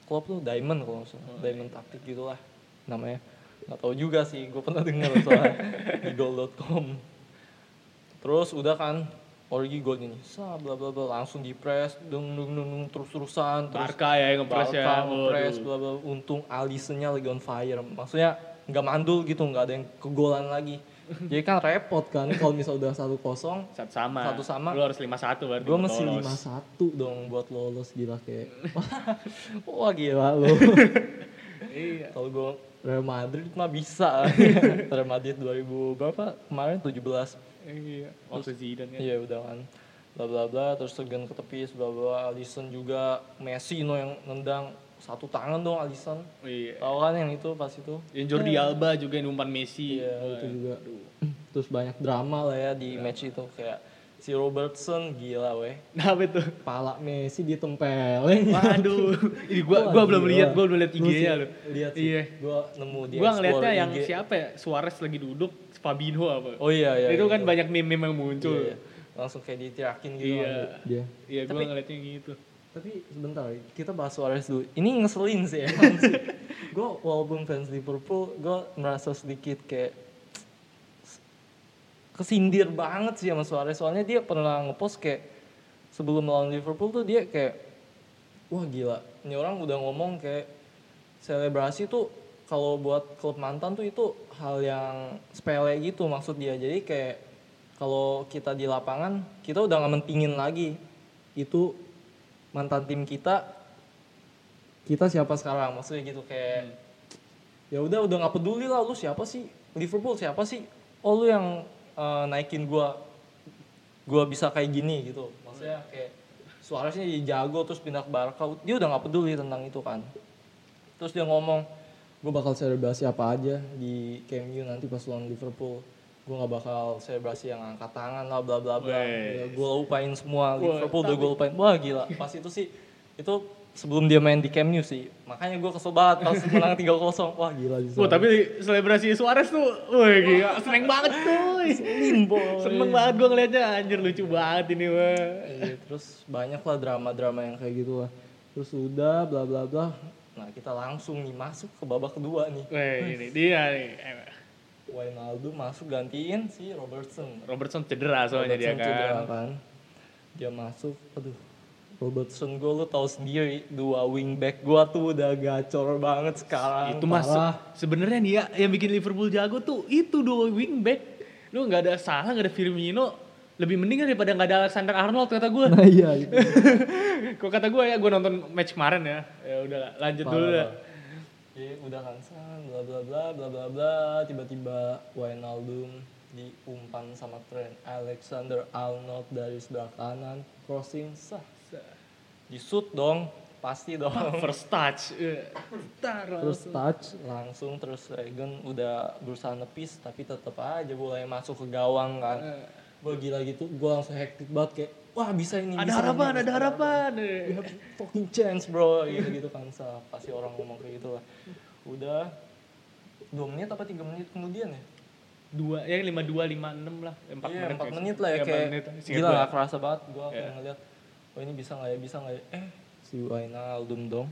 Speaker 3: Klopp tuh diamond kalau nggak
Speaker 1: Oh,
Speaker 3: salah.
Speaker 1: iya.
Speaker 3: diamond taktik gitulah namanya. Nggak tahu juga sih, gue pernah denger soalnya di goal.com. Terus udah kan Origi gol ini, bla bla bla langsung di press, dung dung dung, dung, terus terusan, terus
Speaker 1: Barca ya yang ngepres ya.
Speaker 3: Ngepres,
Speaker 1: Waduh.
Speaker 3: bla bla. Untung Alisonnya lagi on fire. Maksudnya nggak mandul gitu, nggak ada yang kegolan lagi. Jadi kan repot kan kalau misal udah satu kosong,
Speaker 1: Satu sama.
Speaker 3: Satu sama.
Speaker 1: Lu harus 5-1 berarti.
Speaker 3: gue masih lima satu dong buat lolos gila kayak. Wah gila lo.
Speaker 1: Iya.
Speaker 3: kalau gue Real Madrid mah bisa. Real Madrid 2000 berapa? Kemarin 17
Speaker 1: Iya. Waktu Zidane kan.
Speaker 3: Iya udah kan. Bla bla bla. Terus Segen ke tepi bla bla. Alisson juga. Messi no yang nendang. Satu tangan dong Alisson.
Speaker 1: Iya.
Speaker 3: tahu kan yang itu pas itu?
Speaker 1: Yang Jordi Alba juga yang umpan Messi.
Speaker 3: iya itu juga. terus banyak drama lah ya di match itu. Kayak si Robertson gila weh
Speaker 1: Nah, apa itu?
Speaker 3: pala Messi ditempelin
Speaker 1: Waduh, ini gua gua belum lihat, gua belum lihat IG-nya lu.
Speaker 3: lihat sih
Speaker 1: Iya.
Speaker 3: gua nemu di
Speaker 1: Gua
Speaker 3: explore
Speaker 1: ngeliatnya yang
Speaker 3: IG.
Speaker 1: siapa ya? Suarez lagi duduk, Fabinho apa?
Speaker 3: oh iya iya
Speaker 1: itu kan
Speaker 3: gitu.
Speaker 1: banyak meme-meme yang muncul.
Speaker 3: Iya, iya. langsung kayak ditirakin gitu
Speaker 1: Iya.
Speaker 3: kan dia
Speaker 1: Iya, gua
Speaker 3: Tapi-
Speaker 1: ngeliatnya gitu.
Speaker 3: Tapi sebentar, kita bahas Suarez dulu. Ini ngeselin sih ya. gue walaupun fans Liverpool, gue merasa sedikit kayak kesindir banget sih sama Suarez. Soalnya dia pernah ngepost kayak sebelum melawan Liverpool tuh dia kayak wah gila. Ini orang udah ngomong kayak selebrasi tuh kalau buat klub mantan tuh itu hal yang sepele gitu maksud dia. Jadi kayak kalau kita di lapangan kita udah nggak mentingin lagi itu mantan tim kita kita siapa sekarang maksudnya gitu kayak ya udah udah nggak peduli lah lu siapa sih Liverpool siapa sih oh lu yang eh, naikin gua gua bisa kayak gini gitu. Maksudnya kayak Suareznya jadi jago terus pindah ke Barca. Dia udah nggak peduli tentang itu kan. Terus dia ngomong gue bakal selebrasi apa aja di Camp Nou nanti pas lawan Liverpool. Gue nggak bakal selebrasi yang angkat tangan lah bla bla bla. Gue lupain semua. Liverpool udah gue lupain wah gila. Pas itu sih itu sebelum dia main di Camp Nou sih. Makanya gue kesel banget pas menang 3-0 wah gila bisa
Speaker 1: Wah, tapi selebrasi Suarez tuh, wah gila, seneng banget tuh. Seneng banget gua ngeliatnya, anjir lucu banget ini wah.
Speaker 3: Iya, terus banyak lah drama-drama yang kayak gitu lah terus udah bla bla bla. Nah kita langsung nih masuk ke babak kedua nih.
Speaker 1: Wah, ini dia nih.
Speaker 3: Wijnaldum masuk gantiin si Robertson.
Speaker 1: Robertson cedera soalnya dia
Speaker 3: Robertson cedera
Speaker 1: kan.
Speaker 3: Dia masuk, aduh. Robertson gue lu tahu sendiri dua wingback gua tuh udah gacor banget sekarang.
Speaker 1: Itu mas,
Speaker 3: parah.
Speaker 1: sebenarnya nih ya yang bikin Liverpool jago tuh itu dua wingback. Lu nggak ada salah, nggak ada Firmino, lebih mending daripada nggak ada Alexander Arnold kata gue.
Speaker 3: Nah iya itu.
Speaker 1: Kok kata gue ya, gue nonton match kemarin ya. Ya udah lanjut dulu dah.
Speaker 3: Jadi udah kan san, bla bla bla bla bla bla, tiba-tiba Wijnaldum diumpan sama Trent Alexander Arnold dari sebelah kanan, crossing sah. Di shoot dong, pasti dong
Speaker 1: First touch. Eh, Tar,
Speaker 3: terus touch langsung terus Regen udah berusaha nepis tapi tetap aja bolanya masuk ke gawang kan
Speaker 1: Eh.
Speaker 3: gue gila gitu gue langsung hektik banget kayak wah bisa ini
Speaker 1: Ada
Speaker 3: bisa
Speaker 1: harapan,
Speaker 3: ini,
Speaker 1: ada harapan.
Speaker 3: We have fucking chance bro gitu gitu kan pasti orang ngomong kayak gitu lah udah dua menit apa tiga menit kemudian ya
Speaker 1: Dua, ya lima dua, lima enam lah. Empat
Speaker 3: Iya,
Speaker 1: menit.
Speaker 3: empat
Speaker 1: kayak
Speaker 3: menit lah ya
Speaker 1: Iya,
Speaker 3: kayak
Speaker 1: menit.
Speaker 3: Gila gak kerasa banget gue
Speaker 1: Iya.
Speaker 3: kayak ngeliat oh ini bisa nggak ya bisa nggak ya eh si Wijnaldum dong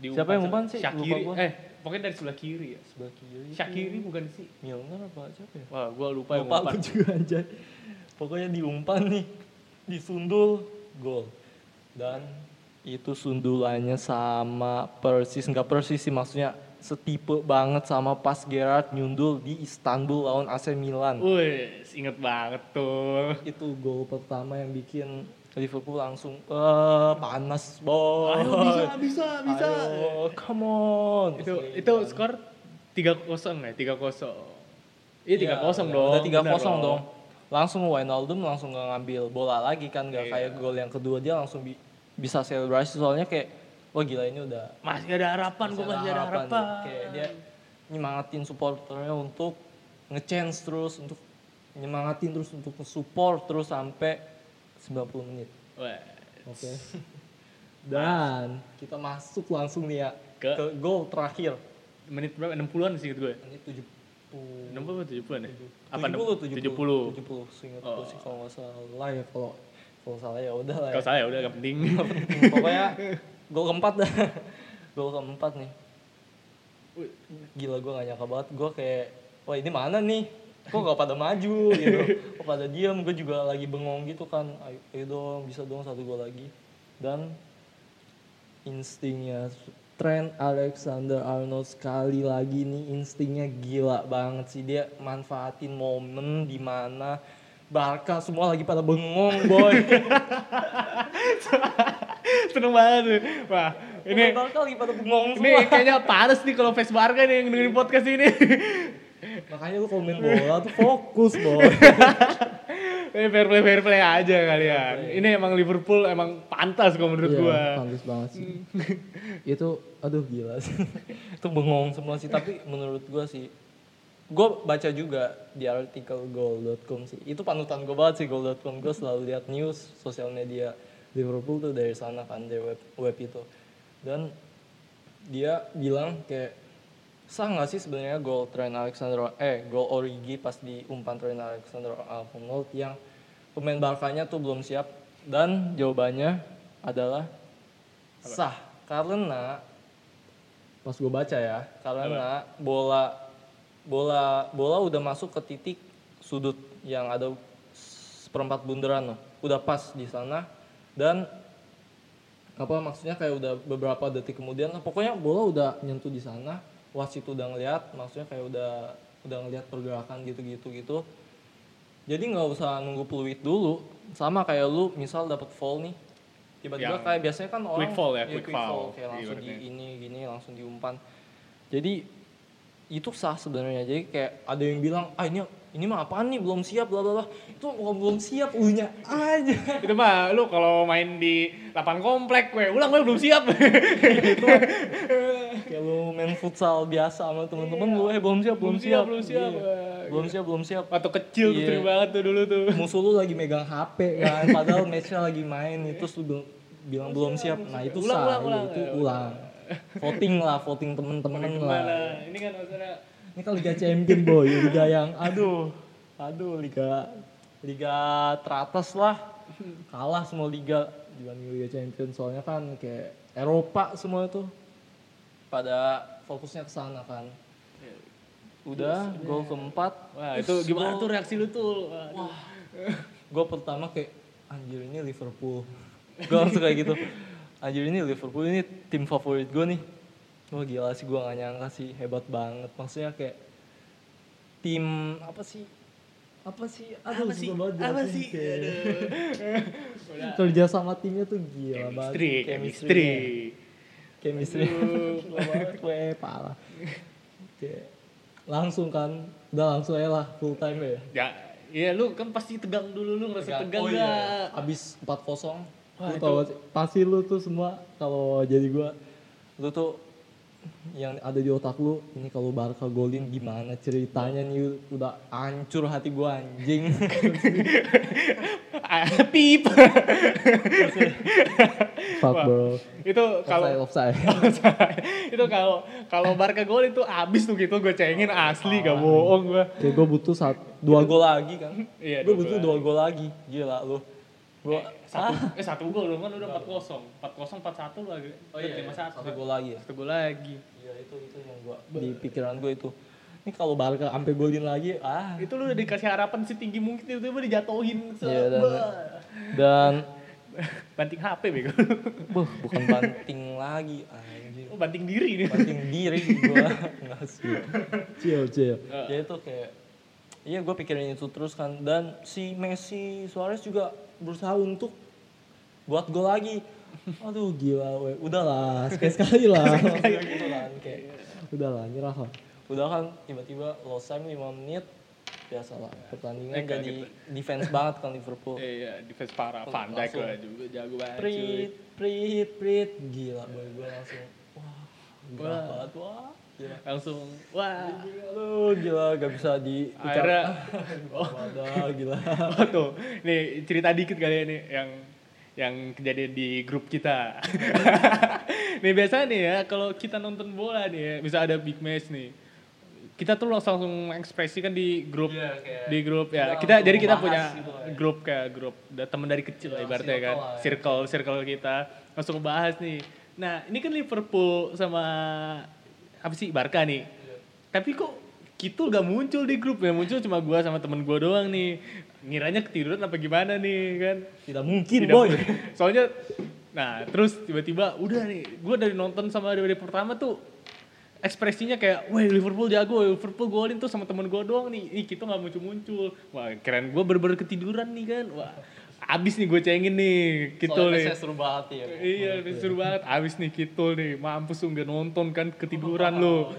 Speaker 1: Diumpan
Speaker 3: Siapa yang umpan sih?
Speaker 1: Syakiri.
Speaker 3: Lupa gua.
Speaker 1: Eh, pokoknya dari sebelah kiri ya.
Speaker 3: sebelah kiri
Speaker 1: Syakiri bukan sih?
Speaker 3: Milner apa siapa ya
Speaker 1: Wah, gua lupa yang umpan.
Speaker 3: aku juga anjay pokoknya diumpan nih disundul gol dan itu sundulannya sama persis nggak persis sih maksudnya setipe banget sama pas Gerrard nyundul di Istanbul lawan AC Milan
Speaker 1: Wih, inget banget tuh.
Speaker 3: itu gol pertama yang bikin Liverpool langsung eh panas boy
Speaker 1: Ayo bisa, bisa, bisa.
Speaker 3: Ayo, come on
Speaker 1: Itu itu skor 3-0 ya, 3-0. Iya, 3-0 dong.
Speaker 3: Udah 3-0
Speaker 1: bener
Speaker 3: dong. Langsung Wijnaldum langsung nggak ngambil bola lagi kan
Speaker 1: Iya.
Speaker 3: nggak kayak gol yang kedua dia langsung bi- bisa selebrasi soalnya kayak wah gila ini udah
Speaker 1: Masih ada harapan, gua masih ada harapan.
Speaker 3: Kayak dia nyemangatin supporternya untuk nge-chance terus untuk nyemangatin terus untuk nge-support terus sampai 90 menit. Oke. Dan kita masuk langsung nih ya
Speaker 1: Ke-
Speaker 3: ke, gol terakhir.
Speaker 1: menit berapa? 60-an sih gue.
Speaker 3: Menit 70
Speaker 1: 60 atau 70-an ya? Apa?
Speaker 3: 70
Speaker 1: 70.
Speaker 3: 70 70 seingat
Speaker 1: Oh.
Speaker 3: gue sih kalau nggak salah ya kalau kalau salah ya udah lah ya.
Speaker 1: Kalau saya udah gak penting.
Speaker 3: pokoknya gol keempat dah gol keempat nih gila gue gak nyangka banget gue kayak wah ini mana nih kok gak pada maju gitu. Kok pada diem gue juga lagi bengong gitu kan. Ayo, ayo dong bisa dong satu gol lagi. Dan instingnya Trent Alexander Arnold sekali lagi nih instingnya gila banget sih. Dia manfaatin momen di mana Barca semua lagi pada bengong boy.
Speaker 1: Seneng banget tuh. Wah, ini
Speaker 3: Barca lagi pada bengong
Speaker 1: ini
Speaker 3: semua.
Speaker 1: kayaknya panas nih kalau face Barca nih yang dengerin podcast ini.
Speaker 3: makanya lu komen bola tuh fokus boy.
Speaker 1: Fair play fair play aja kalian. Ini emang Liverpool emang pantas kalau menurut
Speaker 3: Iya,
Speaker 1: gua.
Speaker 3: pantas banget sih. Itu aduh gila sih. Itu bengong semua sih tapi menurut gua sih gue baca juga di artikel goal.com sih. Itu panutan gue banget sih goal.com gue selalu lihat news sosial media Liverpool tuh dari sana kan dari web web itu. Dan dia bilang kayak sah nggak sih sebenarnya gol Trent Alexander eh gol Origi pas di umpan Trent Alexander Arnold yang pemain Barkanya tuh belum siap? Dan jawabannya adalah sah. Karena pas gue baca ya. Karena bola bola bola udah masuk ke titik sudut yang ada seperempat bundaran loh udah pas di sana dan apa maksudnya kayak udah beberapa detik kemudian nah, pokoknya bola udah nyentuh di sana wasit udah ngeliat maksudnya kayak udah udah ngeliat pergerakan gitu-gitu gitu. Jadi nggak usah nunggu peluit dulu. Sama kayak lu misal dapat foul nih tiba-tiba kayak biasanya kan orang
Speaker 1: quick foul ya,
Speaker 3: iya,
Speaker 1: quick foul.
Speaker 3: kayak langsung di ini gini langsung diumpan. Jadi itu sah sebenarnya. Jadi kayak ada yang bilang ah ini ini mah apaan nih belum siap bla bla bla itu kalau belum siap unya aja
Speaker 1: Itu mah lu kalau main di lapangan komplek gue, ulang gue belum siap.
Speaker 3: kayak lu main futsal biasa sama temen-temen lu eh belum siap belum,
Speaker 1: Belum siap, belum siap.
Speaker 3: Iya. Belum siap belum siap
Speaker 1: Waktu kecil tuh
Speaker 3: Iya.
Speaker 1: sering banget tuh dulu tuh.
Speaker 3: musuh lu lagi megang HP kan padahal matchnya lagi main itu lu bilang, bilang belum siap nah itu
Speaker 1: Ulang,
Speaker 3: sah
Speaker 1: ulang, ulang.
Speaker 3: itu ulang voting lah voting temen-temen lah?
Speaker 1: Ini kan maksudnya
Speaker 3: ini kan Liga Champion boy. Liga yang aduh. Aduh. Liga Liga teratas lah. Kalah semua liga. Dibanding Liga Champion soalnya kan kayak Eropa semua itu pada fokusnya ke sana kan. Udah gol keempat.
Speaker 1: Wah, itu gimana tuh reaksi lu tuh? Wah,
Speaker 3: gue pertama kayak anjir ini Liverpool. Gue langsung kayak gitu. Anjir ini Liverpool ini tim favorit gue nih wah gila sih gue gak nyangka sih hebat banget. Maksudnya kayak tim apa sih? Apa sih? Aduh
Speaker 1: apa sih?
Speaker 3: banget
Speaker 1: Apa sih?
Speaker 3: kayak
Speaker 1: Aduh.
Speaker 3: kerja sama timnya tuh gila banget
Speaker 1: Chemistry, chemistry.
Speaker 3: Chemistry. Gue parah. Kayak langsung kan udah langsung aja lah full time ya.
Speaker 1: Ya, iya lu kan pasti tegang dulu lu ngerasa tegang,
Speaker 3: oh
Speaker 1: nggak?
Speaker 3: iya abis 4-0 lu tau gak pasti lu tuh semua kalau jadi gua lu tuh yang ada di otak lu ini kalau Barca golin gimana ceritanya nih? Udah hancur hati gua anjing.
Speaker 1: Ah, Pip.
Speaker 3: fuck bro.
Speaker 1: itu kalau itu kalau kalau Barca gol itu abis tuh gitu gue cengin asli gak bohong gue.
Speaker 3: kayak gua butuh sat, dua gol lagi kan?
Speaker 1: Iya,
Speaker 3: gua
Speaker 1: dua
Speaker 3: butuh dua gol lagi. Gila lu. Gua
Speaker 1: Satu, eh satu gol dong kan udah empat kosong, empat kosong empat satu lagi.
Speaker 3: oh iya
Speaker 1: lima satu.
Speaker 3: satu gol lagi ya?
Speaker 1: Satu gol lagi.
Speaker 3: iya itu itu yang gua di pikiran gua itu. Ini kalau Barca sampai golin lagi ah.
Speaker 1: Itu lu udah dikasih harapan setinggi mungkin tiba-tiba dijatuhin.
Speaker 3: Iya, dan- dan
Speaker 1: banting HP bego.
Speaker 3: buh, bukan banting lagi anjing
Speaker 1: Oh, banting diri nih.
Speaker 3: banting diri gua. Nggak sih. Chill chill ya itu kayak iya gue pikirin itu terus kan. Dan si Messi Suarez juga berusaha untuk buat gol lagi. Aduh gila we udahlah sekali sekali lah. Gitu kan kayak udahlah nyerah lah. Udah kan tiba-tiba lost time 5 menit. Biasa lah pertandingan
Speaker 1: Enggak
Speaker 3: jadi defense banget kan Liverpool.
Speaker 1: Iya, defense parah. Van Dijk lah juga jago banget.
Speaker 3: prit prit prit. Gila boy gue langsung wah. gila banget wah gila
Speaker 1: Langsung wah.
Speaker 3: Aduh, gila gak bisa di
Speaker 1: Akhirnya
Speaker 3: oh. Wadah, gila.
Speaker 1: Oh tuh, nih cerita dikit kali ya nih yang yang kejadian di grup kita. nih biasa nih ya kalau kita nonton bola nih ya, bisa ada big match nih. Kita tuh langsung langsung mengekspresikan di grup
Speaker 3: Iya, kayak
Speaker 1: di grup ya.
Speaker 3: kita
Speaker 1: jadi kita punya
Speaker 3: gitu ya.
Speaker 1: grup kayak grup teman dari kecil lah
Speaker 3: Iya,
Speaker 1: ibaratnya kan.
Speaker 3: lah ya.
Speaker 1: Circle circle kita langsung ngebahas nih. Nah, ini kan Liverpool sama apa sih Barca nih. Tapi kok Kitul gak muncul di grup ya, muncul cuma gua sama temen gua doang nih. Ngiranya ketiduran apa gimana nih kan.
Speaker 3: Tidak mungkin,
Speaker 1: Tidak-
Speaker 3: boy.
Speaker 1: Soalnya, nah terus tiba-tiba udah nih, gua dari nonton sama dari pertama tuh ekspresinya kayak, wah Liverpool jago, Liverpool golin tuh sama temen gua doang nih. Ih kita gak muncul-muncul. Wah keren gua bener-bener ketiduran nih kan. Wah abis nih gue cengin nih, Kitul nih.
Speaker 3: Soalnya saya seru banget ya.
Speaker 1: Iya, seru banget. Abis nih Kitul nih, mampus nggak nonton kan ketiduran lu.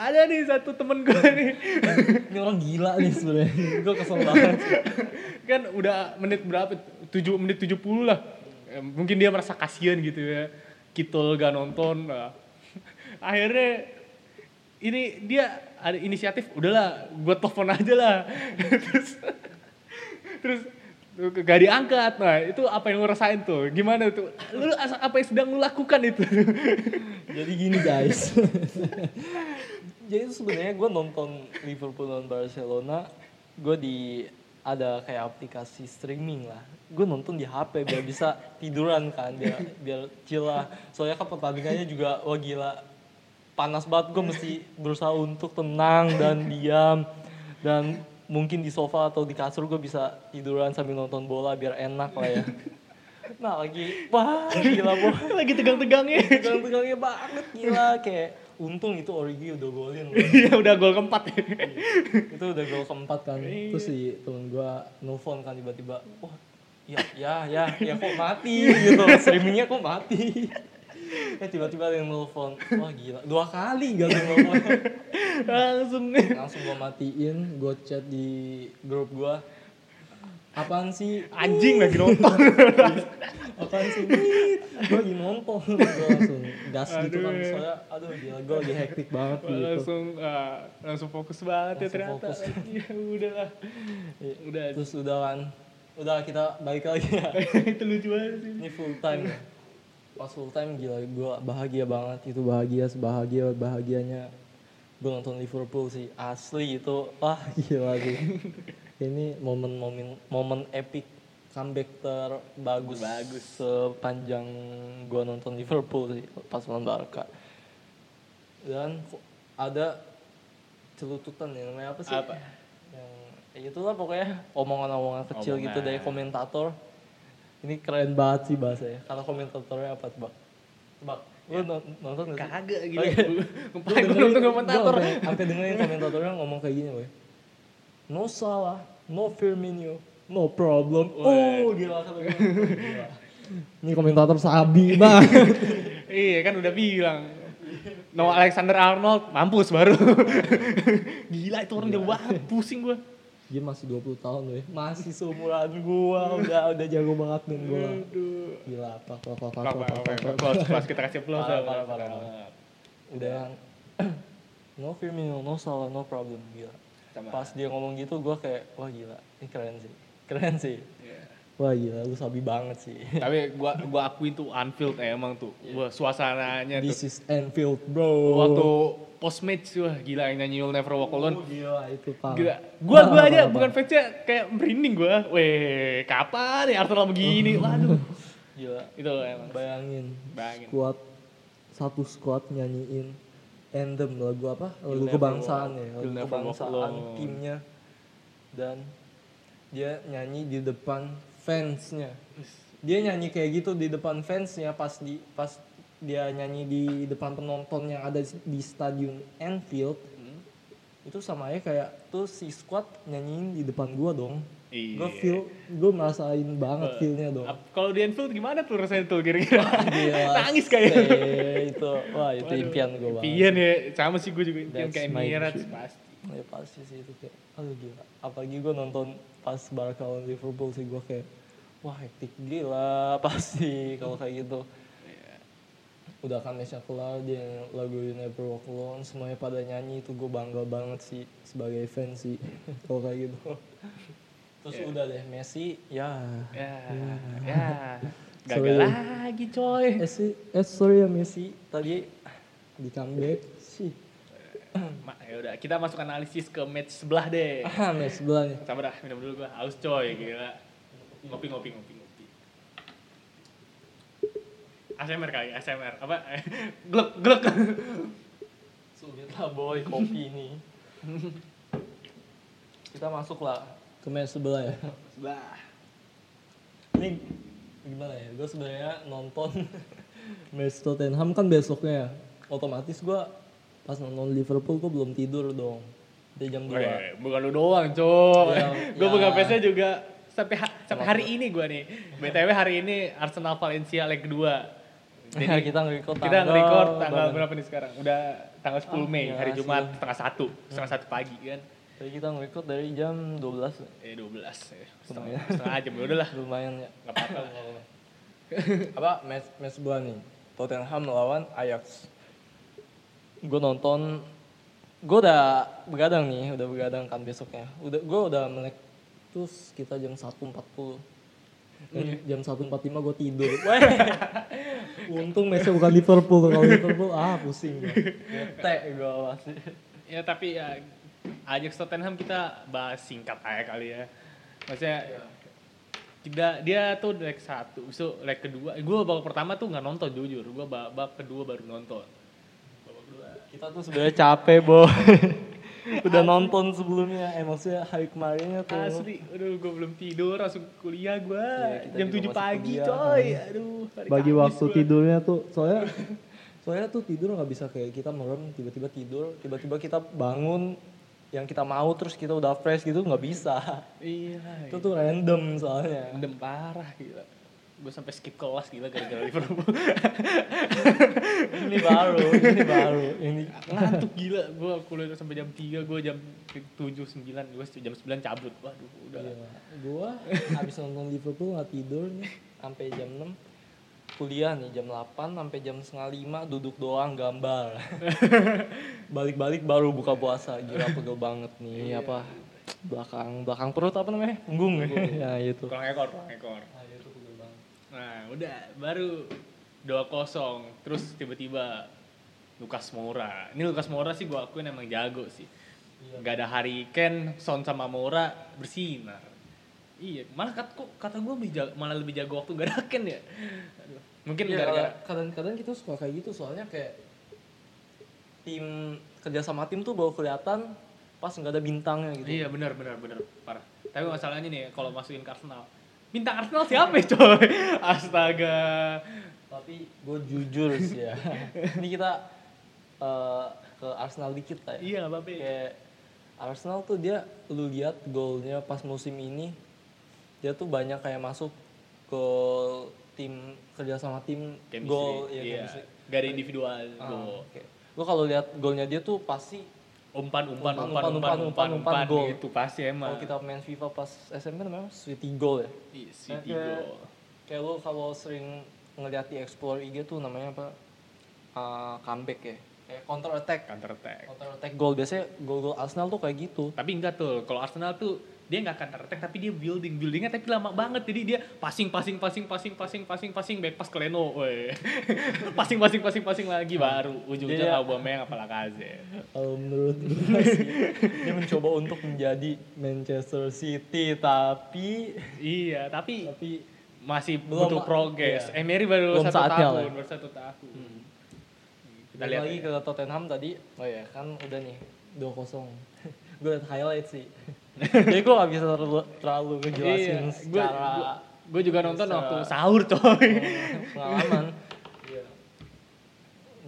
Speaker 1: Ada nih satu temen gue nih,
Speaker 3: Ini orang gila nih sebenarnya. Gue kesel banget.
Speaker 1: kan udah menit berapa? 7 menit 70 lah. Eh, Mungkin dia merasa kasihan gitu ya. Kitul gak nonton. Nah, akhirnya ini dia ada inisiatif, udahlah, gue telepon aja lah. terus, terus gak diangkat. Nah, itu apa yang lu rasain tuh? Gimana tuh? Lu apa yang sedang lu lakukan itu?
Speaker 3: Jadi gini guys. Jadi itu sebenarnya gue nonton Liverpool dan Barcelona, gue di ada kayak aplikasi streaming lah. Gue nonton di HP biar bisa tiduran kan, biar biar chill lah. Soalnya kan pertandingannya juga wah gila panas banget. Gue mesti berusaha untuk tenang dan diam dan mungkin di sofa atau di kasur gue bisa tiduran sambil nonton bola biar enak lah ya. Nah lagi wah gila boy
Speaker 1: Lagi tegang-tegangnya.
Speaker 3: tegang-tegangnya banget gila kayak untung itu Origi udah golin.
Speaker 1: Iya udah gol keempat ya.
Speaker 3: itu udah gol keempat kan
Speaker 1: Iya.
Speaker 3: terus si temen gua nelfon kan tiba-tiba wah ya ya ya ya kok mati gitu streamingnya kok mati eh tiba-tiba ada yang nelfon wah gila dua kali gak ada nelfon
Speaker 1: Langsung.
Speaker 3: langsung gua matiin gua chat di grup gua apaan sih
Speaker 1: Anjing lagi nonton.
Speaker 3: apaan sih gue lagi nonton gue langsung gas gitu kan
Speaker 1: Aduh.
Speaker 3: soalnya aduh gila gue lagi hektik banget gitu
Speaker 1: langsung ah, langsung fokus banget ya
Speaker 3: Langsung
Speaker 1: ternyata.
Speaker 3: fokus.
Speaker 1: Ya udahlah.
Speaker 3: Iya.
Speaker 1: Udah.
Speaker 3: terus udah kan udah kita balik lagi ya
Speaker 1: itu lucu banget sih.
Speaker 3: ini full time ya pas full time gila gue bahagia banget. Itu bahagia sebahagia bahagianya. Gue nonton Liverpool sih asli itu. Wah gila sih. Ini momen-momen momen epic comeback terbagus
Speaker 1: Bagus.
Speaker 3: sepanjang gue nonton Liverpool sih pas lawan Barca. Dan ada celututan ya namanya apa sih?
Speaker 1: Apa?
Speaker 3: yang ya itulah pokoknya omongan-omongan kecil gitu
Speaker 1: Omongan.
Speaker 3: dari komentator ini keren banget sih bahasanya kalau komentatornya apa tebak tebak lu non- nonton gak sih?
Speaker 1: Kagak
Speaker 3: Oh,
Speaker 1: gitu.
Speaker 3: iya.
Speaker 1: Ngapain gue nonton komentator?
Speaker 3: Sampai- dengerin komentatornya ngomong kayak gini boy no salah no Firmino no problem oh gila kata gue ini komentator sabi banget
Speaker 1: Iya kan udah bilang. No Alexander Arnold mampus baru. Gila itu orang jauh banget, pusing gua.
Speaker 3: Dia masih 20 tahun weh. Masih seumuran gua udah udah jago banget main bola gila apa apa apa apa.
Speaker 1: Close, close, kita kasih plus
Speaker 3: parah, parah. udah. No Firmino no Salah no problem gila.
Speaker 1: Sama.
Speaker 3: pas dia ngomong gitu gua kayak wah gila. Ini keren sih. Keren sih.
Speaker 1: Iya.
Speaker 3: Wah gila lu sabi banget sih
Speaker 1: Tapi gua gua akuin tuh Anfield eh, emang tuh. Wah, suasananya tuh.
Speaker 3: this is Anfield bro
Speaker 1: Waktu post match wah gila yang nyanyi You'll Never Walk Alone.
Speaker 3: Oh, gila itu parah
Speaker 1: Gila. Gua gua aja
Speaker 3: parah,
Speaker 1: bukan fansnya kayak merinding gua. Weh, kapan ya Arsenal begini? Waduh.
Speaker 3: gila
Speaker 1: Itu emang.
Speaker 3: bayangin
Speaker 1: Bayangin.
Speaker 3: squad satu squad nyanyiin anthem lagu apa lagu
Speaker 1: You'll
Speaker 3: kebangsaan ya lagu kebangsaan timnya dan dia nyanyi di depan fansnya dia nyanyi kayak gitu di depan fansnya pas di pas dia nyanyi di depan penonton yang ada di stadion Anfield
Speaker 1: Hmm.
Speaker 3: itu sama aja kayak tuh si squad nyanyiin di depan gua dong
Speaker 1: Iya.
Speaker 3: gue feel gue merasain banget feelnya dong
Speaker 1: Kalau di Anfield gimana tuh rasanya tuh kira-kira? Nangis kayak.
Speaker 3: say, itu wah itu
Speaker 1: Waduh,
Speaker 3: impian gue banget
Speaker 1: Impian ya, sama sih gue juga impian
Speaker 3: That's
Speaker 1: kayak Emirates pasti.
Speaker 3: ya pasti sih itu kayak aduh gila apalagi gue nonton pas Barca lawan Liverpool sih gue kayak wah hektik gila pasti kalau kayak gitu udah kan matchnya kelar dia lagu You Never Walk Alone semuanya pada nyanyi itu gue bangga banget sih sebagai fans sih kalau kayak gitu terus udah deh Messi ya
Speaker 1: Ya, ya. Gagal
Speaker 3: Sorry.
Speaker 1: lagi coy.
Speaker 3: eh, sih, eh sorry ya Messi tadi di comeback sih
Speaker 1: Ma, ya udah, kita masuk analisis ke match sebelah deh.
Speaker 3: ah match sebelahnya
Speaker 1: Sabar dah, minum dulu gua. Haus coy, gila. Ngopi, ngopi, ngopi, ngopi. ASMR kali, ASMR. Apa? gluk, gluk.
Speaker 3: Sulit lah boy kopi ini. Kita masuk lah ke match sebelah ya.
Speaker 1: Sebelah.
Speaker 3: Ini gimana ya? Gue sebenarnya nonton match Tottenham kan besoknya ya. Otomatis gue pas nonton Liverpool gue belum tidur dong. Dari jam 2.
Speaker 1: Weh, bukan lu doang.
Speaker 3: Ya,
Speaker 1: Gue
Speaker 3: ya.
Speaker 1: pegang PS-nya juga sampai sampai hari ini gua nih. BTW hari ini Arsenal Valencia leg 2. Jadi
Speaker 3: kita nge-record
Speaker 1: kita
Speaker 3: tanggal
Speaker 1: nge-record tanggal
Speaker 3: berapa?
Speaker 1: berapa nih sekarang? Udah tanggal 10 Mei,
Speaker 3: ya,
Speaker 1: hari. Jumat setengah satu, setengah satu pagi kan.
Speaker 3: Jadi kita nge-record dari jam 12
Speaker 1: Eh 12 ya. Setengah,
Speaker 3: Lumayan.
Speaker 1: setengah jam ya udahlah.
Speaker 3: lumayan ya.
Speaker 1: Enggak apa-apa
Speaker 3: apa match match nih Tottenham lawan Ajax gue nonton gue udah begadang nih udah begadang kan besoknya udah gue udah melek terus kita jam 1.40 Dan jam 1.45 gue tidur untung matchnya bukan Liverpool kalau Liverpool ah pusing gue bete gue pasti
Speaker 1: Ya tapi ya Ajax Tottenham kita bahas singkat aja kali ya. Maksudnya tidak dia tuh leg satu, so leg kedua. Gue babak pertama tuh nggak nonton jujur. Gue babak kedua baru nonton. Babak kedua.
Speaker 3: kita tuh sebenarnya capek boy udah nonton sebelumnya eh maksudnya hari kemarinnya tuh
Speaker 1: Asli, aduh gue belum tidur langsung kuliah gue
Speaker 3: Iya, kita
Speaker 1: jam
Speaker 3: juga
Speaker 1: 7
Speaker 3: masih
Speaker 1: pagi
Speaker 3: kuliah.
Speaker 1: coy. Aduh, hari
Speaker 3: bagi waktu
Speaker 1: gua.
Speaker 3: tidurnya tuh soalnya soalnya tuh tidur nggak bisa kayak kita merem tiba-tiba tidur tiba-tiba kita bangun yang kita mau terus kita udah fresh gitu nggak bisa
Speaker 1: Iya.
Speaker 3: itu tuh random soalnya
Speaker 1: Mendem parah gila. Gue sampai skip kelas gila gara-gara Liverpool.
Speaker 3: ini baru ini baru ini.
Speaker 1: Ngantuk gila. Gue kuliah sampai jam 3 gue jam 7 9 gue jam 9 cabut. Waduh udah.
Speaker 3: Gila. gua habis nonton Liverpool nggak tidur nih. Sampai jam 6 kuliah nih jam 8 sampai jam setengah lima duduk doang gambar. Balik-balik baru buka puasa. Gila pegel banget nih. Apa? Belakang belakang perut apa namanya? Punggung. Ya itu.
Speaker 1: Kurang ekor kurang ekor
Speaker 3: Ah, itu pegel banget.
Speaker 1: Nah udah baru 2-0 terus tiba-tiba Lukas Moura ini Lukas Moura sih gue akuin emang jago sih nggak ada Harry Kane Son sama Moura bersinar iya malah kat, kok kata gue lebih jago, malah lebih jago waktu gak ada Kane ya Aduh. mungkin
Speaker 3: Iya,
Speaker 1: gara-gara
Speaker 3: kadang-kadang kita suka kayak gitu soalnya kayak tim kerja sama tim tuh baru kelihatan pas nggak ada bintangnya gitu.
Speaker 1: Iya benar benar benar parah. Tapi masalahnya nih kalau masukin ke Arsenal. Bintang Arsenal siapa ya coy? Astaga.
Speaker 3: Tapi gue jujur sih ya. Ini kita eh, ke Arsenal dikit lah ya.
Speaker 1: Iya nggak apa-apa.
Speaker 3: Kayak Arsenal tuh dia lu lihat golnya pas musim ini dia tuh banyak kayak masuk ke tim kerja sama tim
Speaker 1: Chemistry.
Speaker 3: gol ya
Speaker 1: iya.
Speaker 3: chemistry.
Speaker 1: Gak ada individual
Speaker 3: Ah,
Speaker 1: gol.
Speaker 3: oke. Gua kalau lihat golnya dia tuh pasti
Speaker 1: umpan umpan umpan
Speaker 3: Umpan,
Speaker 1: umpan
Speaker 3: umpan,
Speaker 1: umpan
Speaker 3: umpan,
Speaker 1: umpan
Speaker 3: umpan, gol.
Speaker 1: itu pasti emang
Speaker 3: Kalau kita main FIFA pas SMP namanya Sweetie Goal ya.
Speaker 1: Ih, si
Speaker 3: Kayak-
Speaker 1: Tigo
Speaker 3: Kayak lo kalau sering ngeliat di Explore IG tuh namanya apa? Ah, comeback ya. Kayak counter attack.
Speaker 1: counter attack
Speaker 3: Counter attack goal biasanya gol-gol Arsenal tuh kayak gitu.
Speaker 1: tapi enggak tuh kalau Arsenal tuh dia nggak counter attack tapi dia building buildingnya tapi lama banget jadi dia passing passing passing passing passing passing passing back pass ke Leno passing passing passing passing lagi baru ujungnya
Speaker 3: Dia-
Speaker 1: Aubameyang apa Lacazette
Speaker 3: Kalau menurut gue sih, dia mencoba untuk menjadi Manchester City tapi
Speaker 1: iya tapi
Speaker 3: tapi
Speaker 1: masih
Speaker 3: Belum,
Speaker 1: butuh progress
Speaker 3: iya.
Speaker 1: Emery baru
Speaker 3: Belum
Speaker 1: satu tahun
Speaker 3: lah. Hmm.
Speaker 1: baru satu tahun kita
Speaker 3: Balik
Speaker 1: lihat
Speaker 3: lagi
Speaker 1: ya.
Speaker 3: ke Tottenham tadi. Oh ya, kan udah nih 2-0. gue liat highlight sih. Jadi gue gak bisa terlalu, terlalu ngejelasin
Speaker 1: Iya,
Speaker 3: secara
Speaker 1: gue juga nonton waktu sahur coy
Speaker 3: pengalaman. Iya.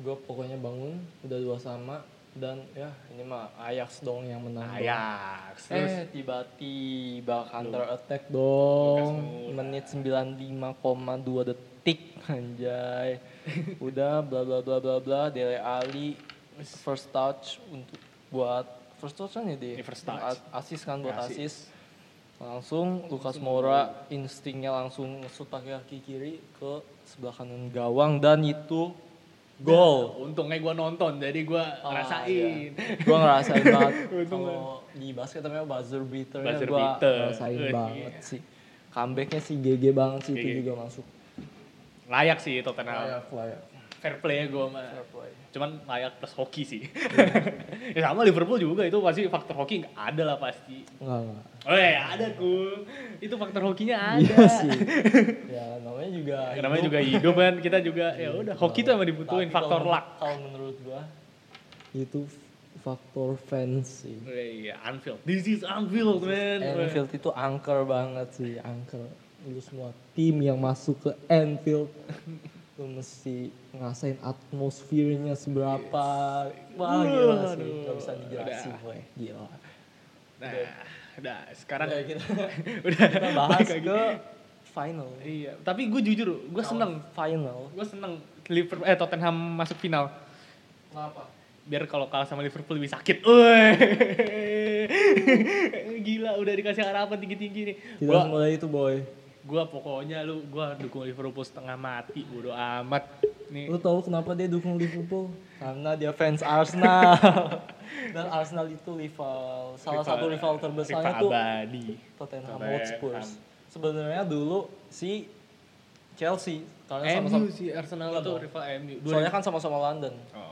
Speaker 3: Gue pokoknya bangun udah dua sama dan ya ini mah Ajax dong yang menang.
Speaker 1: Ajax
Speaker 3: Eh tiba-tiba counter attack dong. Menit 95,2 detik anjay. Udah bla bla bla bla bla Dele Ali first touch untuk buat first touch kan ya dia.
Speaker 1: Iya, first touch.
Speaker 3: A- Assist kan buat
Speaker 1: assist.
Speaker 3: Langsung Lukas Moura instingnya langsung ngesut pakai kaki kiri ke sebelah kanan gawang dan itu gol.
Speaker 1: untungnya gue nonton jadi gue
Speaker 3: Ah,
Speaker 1: ngerasain
Speaker 3: gue ngerasain banget kalau di basket namanya buzzer beater gue
Speaker 1: beater.
Speaker 3: ngerasain
Speaker 1: Eh,
Speaker 3: banget
Speaker 1: iya.
Speaker 3: sih comebacknya sih GG banget sih itu juga masuk
Speaker 1: layak sih Tottenham
Speaker 3: layak layak
Speaker 1: fair play gue mah
Speaker 3: Fair play.
Speaker 1: cuman layak plus hoki sih. Ya sama Liverpool juga itu pasti faktor hoki nggak ada lah pasti.
Speaker 3: Enggak enggak
Speaker 1: oh ya ada tuh itu faktor hokinya ada.
Speaker 3: iya sih. Ya namanya juga
Speaker 1: namanya
Speaker 3: hidup.
Speaker 1: juga hidup kan. Kita juga ya udah hoki tuh emang dibutuhin
Speaker 3: Tapi
Speaker 1: faktor
Speaker 3: kalau-
Speaker 1: luck.
Speaker 3: kalau menurut gua itu faktor fans sih.
Speaker 1: Iya, Anfield. This is Anfield, man.
Speaker 3: Anfield itu angker banget sih angker. Lu semua tim yang masuk ke Anfield lu mesti ngerasain atmosfernya seberapa wah gila sih.
Speaker 1: Waduh,
Speaker 3: gak bisa dijelasin
Speaker 1: udah.
Speaker 3: gue gila.
Speaker 1: Nah, udah. Sekarang
Speaker 3: Udah, kita,
Speaker 1: udah.
Speaker 3: kita bahas ke final.
Speaker 1: Iya, tapi gue jujur, gue seneng.
Speaker 3: final.
Speaker 1: Gue seneng Liverpool eh Tottenham masuk final.
Speaker 3: kenapa?
Speaker 1: Biar kalau kalah sama Liverpool lebih sakit. Gila, udah dikasih harapan tinggi-tinggi nih.
Speaker 3: kita
Speaker 1: Gua
Speaker 3: mulai itu boy
Speaker 1: gua pokoknya lu gua dukung Liverpool setengah mati, bodo amat. Nih.
Speaker 3: lu tahu kenapa dia dukung Liverpool karena dia fans Arsenal dan Arsenal itu rival salah satu rival terbesarnya
Speaker 1: rival
Speaker 3: tuh
Speaker 1: abadi.
Speaker 3: Tottenham. Hotspur. Sebenarnya dulu si Chelsea karena
Speaker 1: MU
Speaker 3: sama-sama
Speaker 1: sih Arsenal
Speaker 3: dong.
Speaker 1: rival MU.
Speaker 3: Soalnya kan sama-sama London.
Speaker 1: Oh.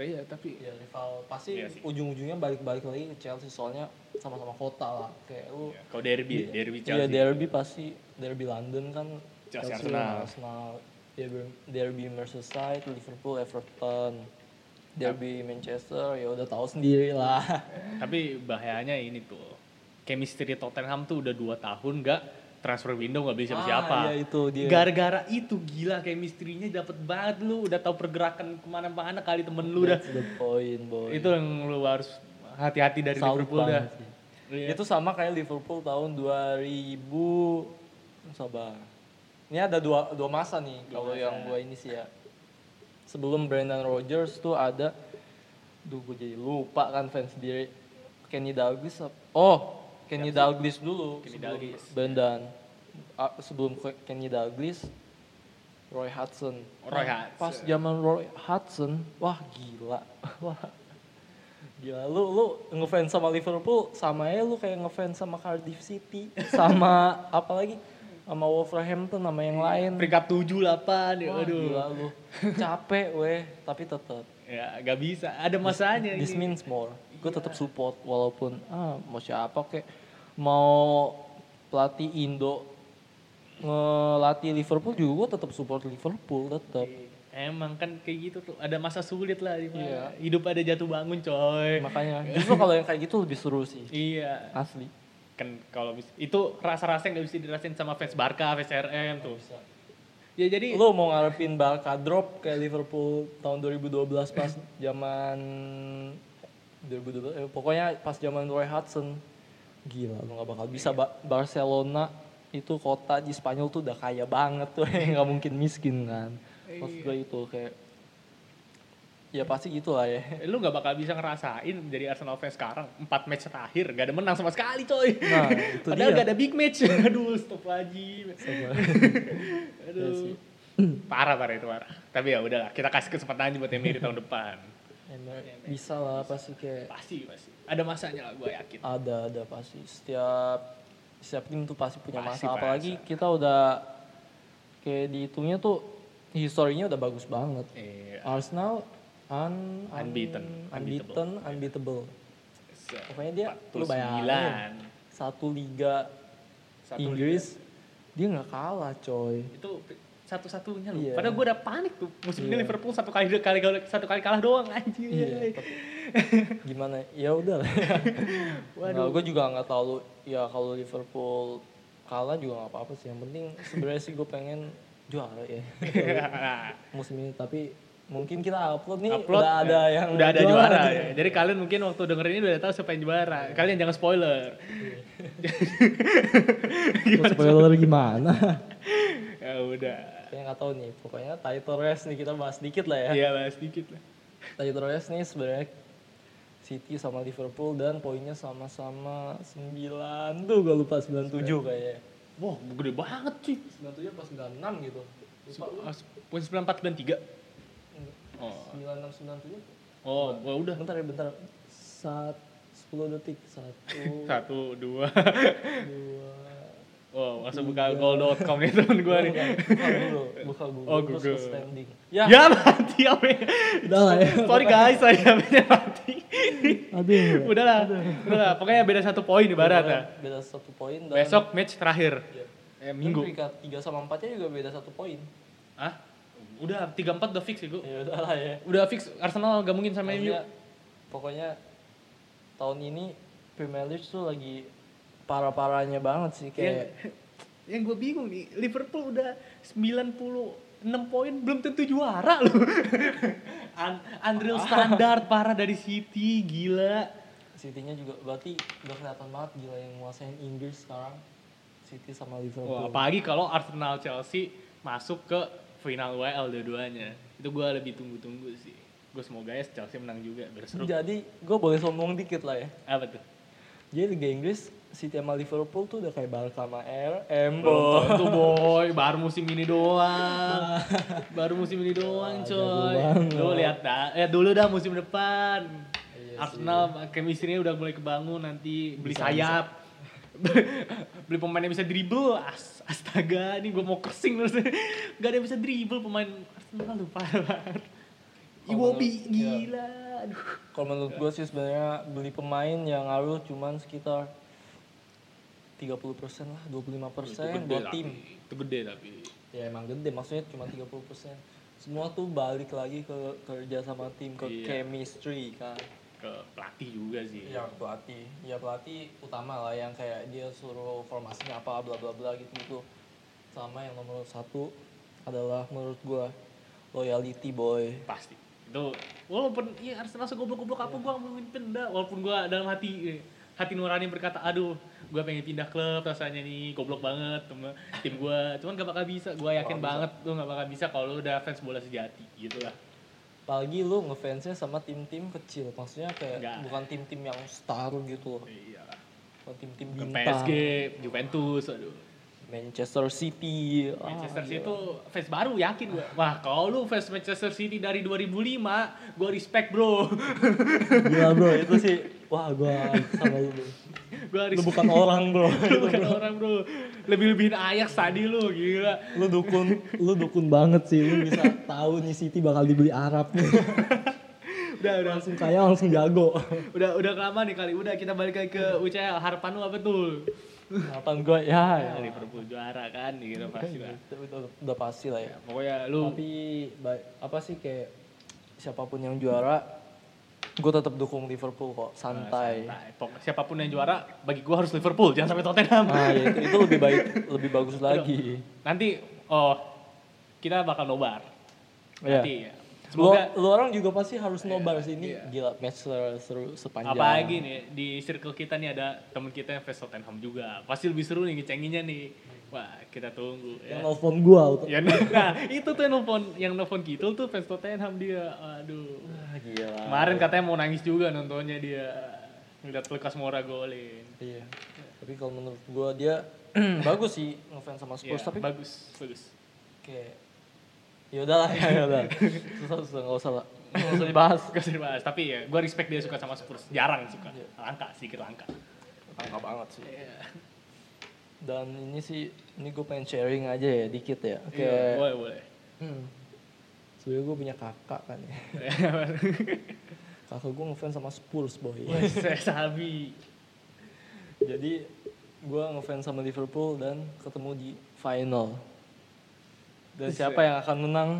Speaker 1: Tapi ya, tapi
Speaker 3: Ya rival pasti
Speaker 1: Iya
Speaker 3: ujung-ujungnya balik-balik lagi ke Chelsea soalnya sama-sama kota lah. Kayak lu
Speaker 1: ya, kalau derby, ya, derby
Speaker 3: Iya
Speaker 1: Chelsea.
Speaker 3: derby pasti derby London kan
Speaker 1: Chelsea,
Speaker 3: lawan
Speaker 1: Arsenal.
Speaker 3: Arsenal. Derby, derby Merseyside, Liverpool, Everton. Derby Manchester ya udah tahu sendiri lah.
Speaker 1: Tapi bahayanya ini tuh. Chemistry Tottenham tuh udah 2 tahun nggak transfer window nggak beli siapa-siapa.
Speaker 3: Ah, iya itu dia.
Speaker 1: Gara-gara itu gila chemistry-nya dapet banget lu. Udah tahu pergerakan ke mana-mana kali temen lu udah.
Speaker 3: That's the point, boy.
Speaker 1: Itu yang lu harus hati-hati dari
Speaker 3: Salut
Speaker 1: Liverpool dah.
Speaker 3: sih.
Speaker 1: Iya.
Speaker 3: Itu sama kayak Liverpool tahun 2000 sabar. Ini ada dua dua masa nih kalau yang gua ini sih ya. Sebelum Brendan Rodgers tuh ada Duh gue jadi lupa kan fans sendiri Kenny Dalglish ap- Oh Kenny Dalglish dulu
Speaker 1: Kenny
Speaker 3: sebelum
Speaker 1: Dalglish.
Speaker 3: Brendan Ah, Sebelum Ke- Kenny Dalglish Roy Hudson
Speaker 1: Roy
Speaker 3: Nah,
Speaker 1: Hudson.
Speaker 3: Pas zaman Roy Hudson Wah gila Wah Gila, lu lu ngefans sama Liverpool sama ya lu kayak ngefans sama Cardiff City sama apa lagi sama Wolverhampton sama yang lain.
Speaker 1: Peringkat 7 8 ya
Speaker 3: Wah,
Speaker 1: aduh.
Speaker 3: gila lu. Capek weh, tapi tetap
Speaker 1: Ya gak bisa. Ada masanya
Speaker 3: this
Speaker 1: ini.
Speaker 3: means more. Gue tetap support walaupun ah mau siapa kek mau pelatih Indo ngelatih Liverpool juga gue tetap support Liverpool tetap.
Speaker 1: Emang kan kayak gitu tuh. Ada masa sulit lah di.
Speaker 3: Iya.
Speaker 1: Hidup ada jatuh bangun coy.
Speaker 3: Makanya justru kalau yang kayak gitu lebih seru sih.
Speaker 1: Iya.
Speaker 3: Asli.
Speaker 1: kan kalau itu rasa-rasa yang gak bisa dirasain sama fans Barca, fans RM tuh. Ya jadi
Speaker 3: Lu mau ngarepin Barca drop kayak Liverpool tahun 2012 pas zaman 2012 eh, pokoknya pas zaman Roy Hudson gila lu gak bakal bisa Ba- Barcelona itu kota di Spanyol tuh udah kaya banget tuh. Nggak mungkin miskin kan. Maksud gue itu kayak ya pasti gitu lah ya.
Speaker 1: Lu nggak bakal bisa ngerasain jadi Arsenal fans sekarang empat match terakhir gak ada menang sama sekali coy.
Speaker 3: Nah, itu
Speaker 1: padahal
Speaker 3: dia.
Speaker 1: gak ada big match. Aduh stop lagi.
Speaker 3: Sama.
Speaker 1: aduh
Speaker 3: Iya sih.
Speaker 1: parah parah itu parah. Tapi ya udahlah kita kasih kesempatan aja buat Emery tahun depan
Speaker 3: Bisa lah pasti kayak
Speaker 1: pasti pasti. Ada masanya lah gue yakin.
Speaker 3: Ada ada pasti. Setiap setiap tim tuh pasti punya
Speaker 1: Pasti,
Speaker 3: masa. Apalagi
Speaker 1: masa.
Speaker 3: kita udah kayak dihitungnya tuh historinya udah bagus banget.
Speaker 1: Iya.
Speaker 3: Arsenal un, un-
Speaker 1: Unbeaten.
Speaker 3: unbeaten unbeatable. pokoknya dia lu
Speaker 1: 49.
Speaker 3: bayangin satu liga
Speaker 1: Satu
Speaker 3: Inggris dia nggak kalah coy.
Speaker 1: Itu satu-satunya loh.
Speaker 3: Iya.
Speaker 1: Padahal gue udah panik tuh musim ini
Speaker 3: Iya.
Speaker 1: Liverpool satu kali kali satu kali kalah doang anjir.
Speaker 3: Iya, tapi gimana ya udah lah
Speaker 1: Waduh.
Speaker 3: gue juga nggak tahu ya kalau Liverpool kalah juga nggak apa-apa sih yang penting sebenarnya sih gue pengen juara ya musim ini tapi mungkin kita upload nih
Speaker 1: Upload,
Speaker 3: udah ada
Speaker 1: ya.
Speaker 3: yang
Speaker 1: udah ada juara,
Speaker 3: nih.
Speaker 1: ya. Jadi kalian mungkin waktu dengerin ini udah tahu siapa yang juara. Kalian jangan spoiler.
Speaker 3: Mau spoiler gimana
Speaker 1: ya udah.
Speaker 3: Saya nggak tahu nih pokoknya title race nih kita bahas dikit lah ya.
Speaker 1: Iya bahas dikit lah.
Speaker 3: title race nih sebenarnya City sama Liverpool dan poinnya sama-sama 9 tuh gue lupa 97 kayaknya.
Speaker 1: Wah gede banget sih.
Speaker 3: 97 pas 96 gitu. Lupa
Speaker 1: Poin sembilan empat sembilan tiga. Oh,
Speaker 3: 96 97
Speaker 1: oh, wah udah.
Speaker 3: bentar ya bentar. Saat 10 detik. Satu.
Speaker 1: Satu, dua.
Speaker 3: dua
Speaker 1: Wow, langsung buka goal.com nih temen gue nih.
Speaker 3: buka dulu buka Google
Speaker 1: Oh,
Speaker 3: terus
Speaker 1: Google.
Speaker 3: ke standing
Speaker 1: Ya,
Speaker 3: ya,
Speaker 1: mati apa
Speaker 3: udah lah ya
Speaker 1: Sorry guys, tadi HP-nya mati.
Speaker 3: aduh
Speaker 1: Udahlah, udahlah. Pokoknya beda satu poin ibarat ya.
Speaker 3: beda satu poin dan
Speaker 1: Besok match terakhir.
Speaker 3: Iya.
Speaker 1: Eh, minggu.
Speaker 3: peringkat 3 sama 4 nya juga beda satu poin
Speaker 1: Hah? Udah 3-4 udah fix ya, gue.
Speaker 3: ya udah lah ya
Speaker 1: Udah fix Arsenal gabungin sama MU.
Speaker 3: Pokoknya tahun ini Premier League tuh lagi parah-parahnya banget sih
Speaker 1: Yang,
Speaker 3: kayak
Speaker 1: yang gue bingung nih, Liverpool udah 96 poin belum tentu juara loh. Un unreal standard parah dari City, gila.
Speaker 3: City-nya juga berarti udah kelihatan banget gila yang nguasain Inggris sekarang City sama Liverpool.
Speaker 1: Wah, apalagi kalau Arsenal Chelsea masuk ke final WL dua-duanya. Itu gue lebih tunggu-tunggu sih. Gue semoga ya Chelsea menang juga biar seru.
Speaker 3: Jadi gue boleh sombong dikit lah ya.
Speaker 1: Apa tuh?
Speaker 3: Jadi Liga Inggris City sama Liverpool tuh udah kayak Barca sama RM.
Speaker 1: Belum tentu boy, baru musim ini doang. baru musim ini doang coy. Lu lihat dah, ya dulu dah musim depan.
Speaker 3: Iya
Speaker 1: Arsenal chemistry-nya udah mulai kebangun nanti beli
Speaker 3: Bisa,
Speaker 1: sayap. beli pemain yang bisa dribble, As- astaga, ini gue mau kersing terus. Gak ada yang bisa dribble pemain Arsenal tuh parah banget. Iwobi
Speaker 3: iya.
Speaker 1: gila. Aduh.
Speaker 3: Kalau menurut gue sih sebenarnya beli pemain yang ngaruh cuman sekitar 30% lah, 25% buat
Speaker 1: tapi.
Speaker 3: tim.
Speaker 1: Itu gede tapi.
Speaker 3: Ya emang gede, maksudnya cuma 30%. Semua tuh balik lagi ke kerja sama tim, ke
Speaker 1: Iya.
Speaker 3: chemistry kan.
Speaker 1: Ke pelatih juga sih.
Speaker 3: Ya pelatih, ya pelatih utama lah yang kayak dia suruh formasinya apa bla bla bla gitu gitu. Sama yang nomor satu adalah menurut gua loyalty boy.
Speaker 1: pasti itu walaupun iya Arsenal segoblok-goblok apa gua mau pindah walaupun gua dalam hati eh, hati nurani berkata aduh gua pengen pindah klub rasanya nih goblok banget sama tim gua cuman gak bakal bisa gua yakin
Speaker 3: bisa.
Speaker 1: banget lu gak bakal bisa kalau lu udah fans bola sejati gitu lah
Speaker 3: Apalagi lu ngefansnya sama tim-tim kecil, maksudnya kayak
Speaker 1: Enggak.
Speaker 3: bukan tim-tim yang star gitu loh,
Speaker 1: iya
Speaker 3: bukan tim-tim bintang.
Speaker 1: PSG Juventus aduh
Speaker 3: Manchester City. ah,
Speaker 1: Manchester City
Speaker 3: gila.
Speaker 1: itu fans baru yakin gua wah kalau lu fans Manchester City dari 2005 gua respect bro
Speaker 3: Gila bro, itu sih wah gua sama lu. bro.
Speaker 1: gua
Speaker 3: Lu bukan orang bro.
Speaker 1: lu bukan orang bro lebih-lebihin Ajax tadi lu gila
Speaker 3: lu dukun, lu dukun banget sih. Lu bisa tahu nih City bakal dibeli Arab nih.
Speaker 1: udah udah
Speaker 3: langsung kaya, langsung jago.
Speaker 1: udah udah kelamaan nih kali udah kita balik lagi ke UCL harapan lu apa tuh
Speaker 3: Harapan gua ya, ya.
Speaker 1: ya, Liverpool juara kan gitu pasti lah
Speaker 3: Itu udah, udah pasti lah ya.
Speaker 1: pokoknya lu
Speaker 3: Tapi baik, apa sih kayak siapa pun yang juara, gue tetap dukung Liverpool kok, santai.
Speaker 1: santai. Pok- siapa pun yang juara bagi gua harus Liverpool jangan sampai Tottenham
Speaker 3: Ah ya itu, itu lebih baik, lebih bagus lagi.
Speaker 1: nanti oh kita bakal nobar
Speaker 3: Iya.
Speaker 1: nanti ya.
Speaker 3: Lu,
Speaker 1: Semoga
Speaker 3: lu orang juga pasti harus nobar sih ini
Speaker 1: iya.
Speaker 3: gila match seru, seru sepanjang.
Speaker 1: apalagi nih di circle kita nih ada temen kita yang fans Tottenham juga. Pasti lebih seru nih ngecenginnya nih. Wah, kita tunggu
Speaker 3: Yang
Speaker 1: ya.
Speaker 3: nelfon gua auto.
Speaker 1: Ya, nah, itu tuh yang nelfon yang nelfon kita tuh fans Tottenham dia. Aduh.
Speaker 3: Ah, gila.
Speaker 1: Kemarin katanya mau nangis juga nontonnya dia. Ngeliat Lukas Moura golin.
Speaker 3: Iya. Tapi kalau menurut gua dia bagus sih ngefans sama Spurs
Speaker 1: Iya,
Speaker 3: tapi
Speaker 1: bagus, bagus.
Speaker 3: kayak ya udahlah ya ya udah. Susah susah enggak usah lah. Enggak usah dibahas.
Speaker 1: Gak usah dibahas, tapi ya gue respect dia suka sama Spurs. Jarang suka.
Speaker 3: Iya.
Speaker 1: Langka, sedikit langka.
Speaker 3: Langka banget sih.
Speaker 1: Iya.
Speaker 3: Dan ini sih ini gue pengen sharing aja ya dikit ya.
Speaker 1: Iya,
Speaker 3: Kayak
Speaker 1: boleh, boleh.
Speaker 3: hmm, sebenarnya gue punya kakak kan ya. kakak gue ngefans sama Spurs boy.
Speaker 1: Wah, saya sabi.
Speaker 3: Jadi gue ngefans sama Liverpool dan ketemu di final. Dan
Speaker 1: Buset.
Speaker 3: siapa yang akan menang?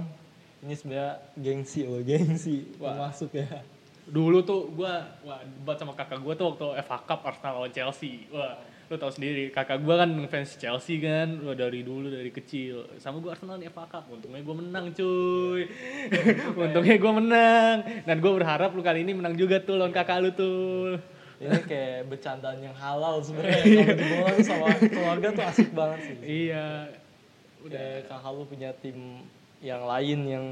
Speaker 3: Ini sebenarnya gengsi loh, gengsi.
Speaker 1: Wah.
Speaker 3: Masuk ya.
Speaker 1: Dulu tuh gue, wah debat sama kakak gue tuh waktu FA Cup Arsenal lawan Chelsea. Wah, lu tau sendiri, kakak gue kan fans Chelsea kan, wah dari dulu dari kecil. Sama gue Arsenal di FA Cup, untungnya gue menang cuy. untungnya gue menang. Dan gue berharap lu kali ini menang juga tuh lawan kakak lu tuh.
Speaker 3: Ini kayak bercandaan yang halal sebenarnya. Kalau di bola sama keluarga tuh asik banget sih.
Speaker 1: Iya.
Speaker 3: Udah kakak lu punya tim yang lain yang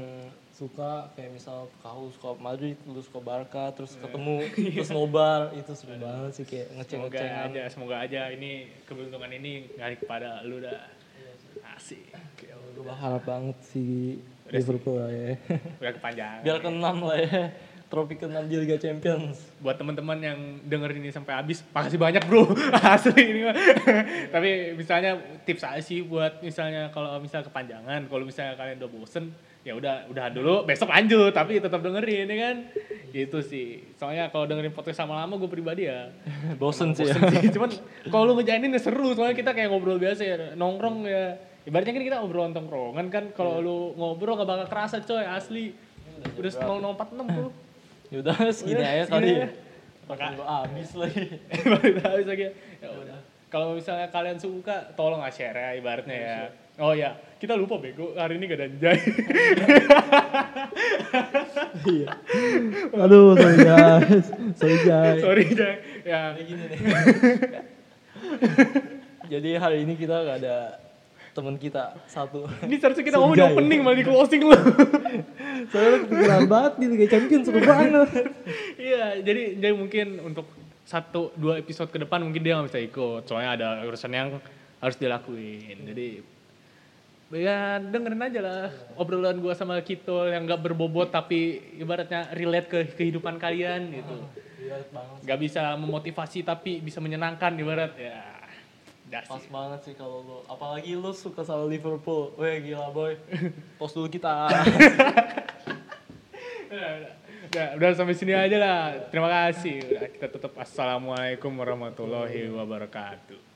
Speaker 3: suka kayak misal lu suka Madrid, lu suka Barca, terus ketemu terus nobar itu seru banget sih kayak
Speaker 1: Semoga
Speaker 3: ngeceng-ngecengan.
Speaker 1: aja, semoga aja ini keberuntungan ini ngarik kepada lu dah. Asik.
Speaker 3: Gue berharap banget sih Liverpool lah ya.
Speaker 1: Udah kepanjangan.
Speaker 3: Biar keenam lah ya. Trofi keenam di Liga Champions.
Speaker 1: buat teman-teman yang dengerin ini sampai habis, makasih banyak bro, asli ini mah. Tapi misalnya tips aja sih buat misalnya kalau misal kepanjangan, kalau misalnya kalian udah bosen, ya udah udah dulu, besok lanjut, tapi tetap dengerin ya kan. Gitu sih. Soalnya kalau dengerin podcast sama lama gue pribadi ya
Speaker 3: Bosen sih ya.
Speaker 1: sih. Cuman kalau lu ngejainin ya seru, soalnya kita kayak ngobrol biasa ya, nongkrong ya. Ibaratnya kan kita ngobrol tongkrongan kan, kalau lu ngobrol gak bakal kerasa coy, asli. Udah 0046 tuh.
Speaker 3: Yaudah segini aja kali.
Speaker 1: aja.
Speaker 3: Maka gue abis lagi.
Speaker 1: baru habis lagi ya udah kalau misalnya kalian suka tolong share ya ibaratnya ya oh ya kita lupa bego hari ini gak ada Jai
Speaker 3: Iya. Aduh, sorry guys. Sorry guys.
Speaker 1: sorry Jai ya
Speaker 3: gini nih. Jadi hari ini kita gak ada teman kita satu.
Speaker 1: ini seharusnya kita ngomong di
Speaker 3: Senjai.
Speaker 1: opening malah di closing lu
Speaker 3: Soalnya kepikiran banget di Liga Champions seru banget.
Speaker 1: iya jadi jadi mungkin untuk satu dua episode ke depan mungkin dia nggak bisa ikut soalnya ada urusan yang harus dilakuin jadi ya dengerin aja lah obrolan gua sama Kito yang gak berbobot tapi ibaratnya relate ke kehidupan kalian gitu nggak bisa memotivasi tapi bisa menyenangkan ibarat ya dah
Speaker 3: Pas
Speaker 1: sih.
Speaker 3: banget sih kalau lu, apalagi lu suka sama Liverpool. Weh gila boy. Pos dulu kita.
Speaker 1: udah, udah, udah sampai sini aja lah terima kasih udah, kita tutup assalamualaikum warahmatullahi wabarakatuh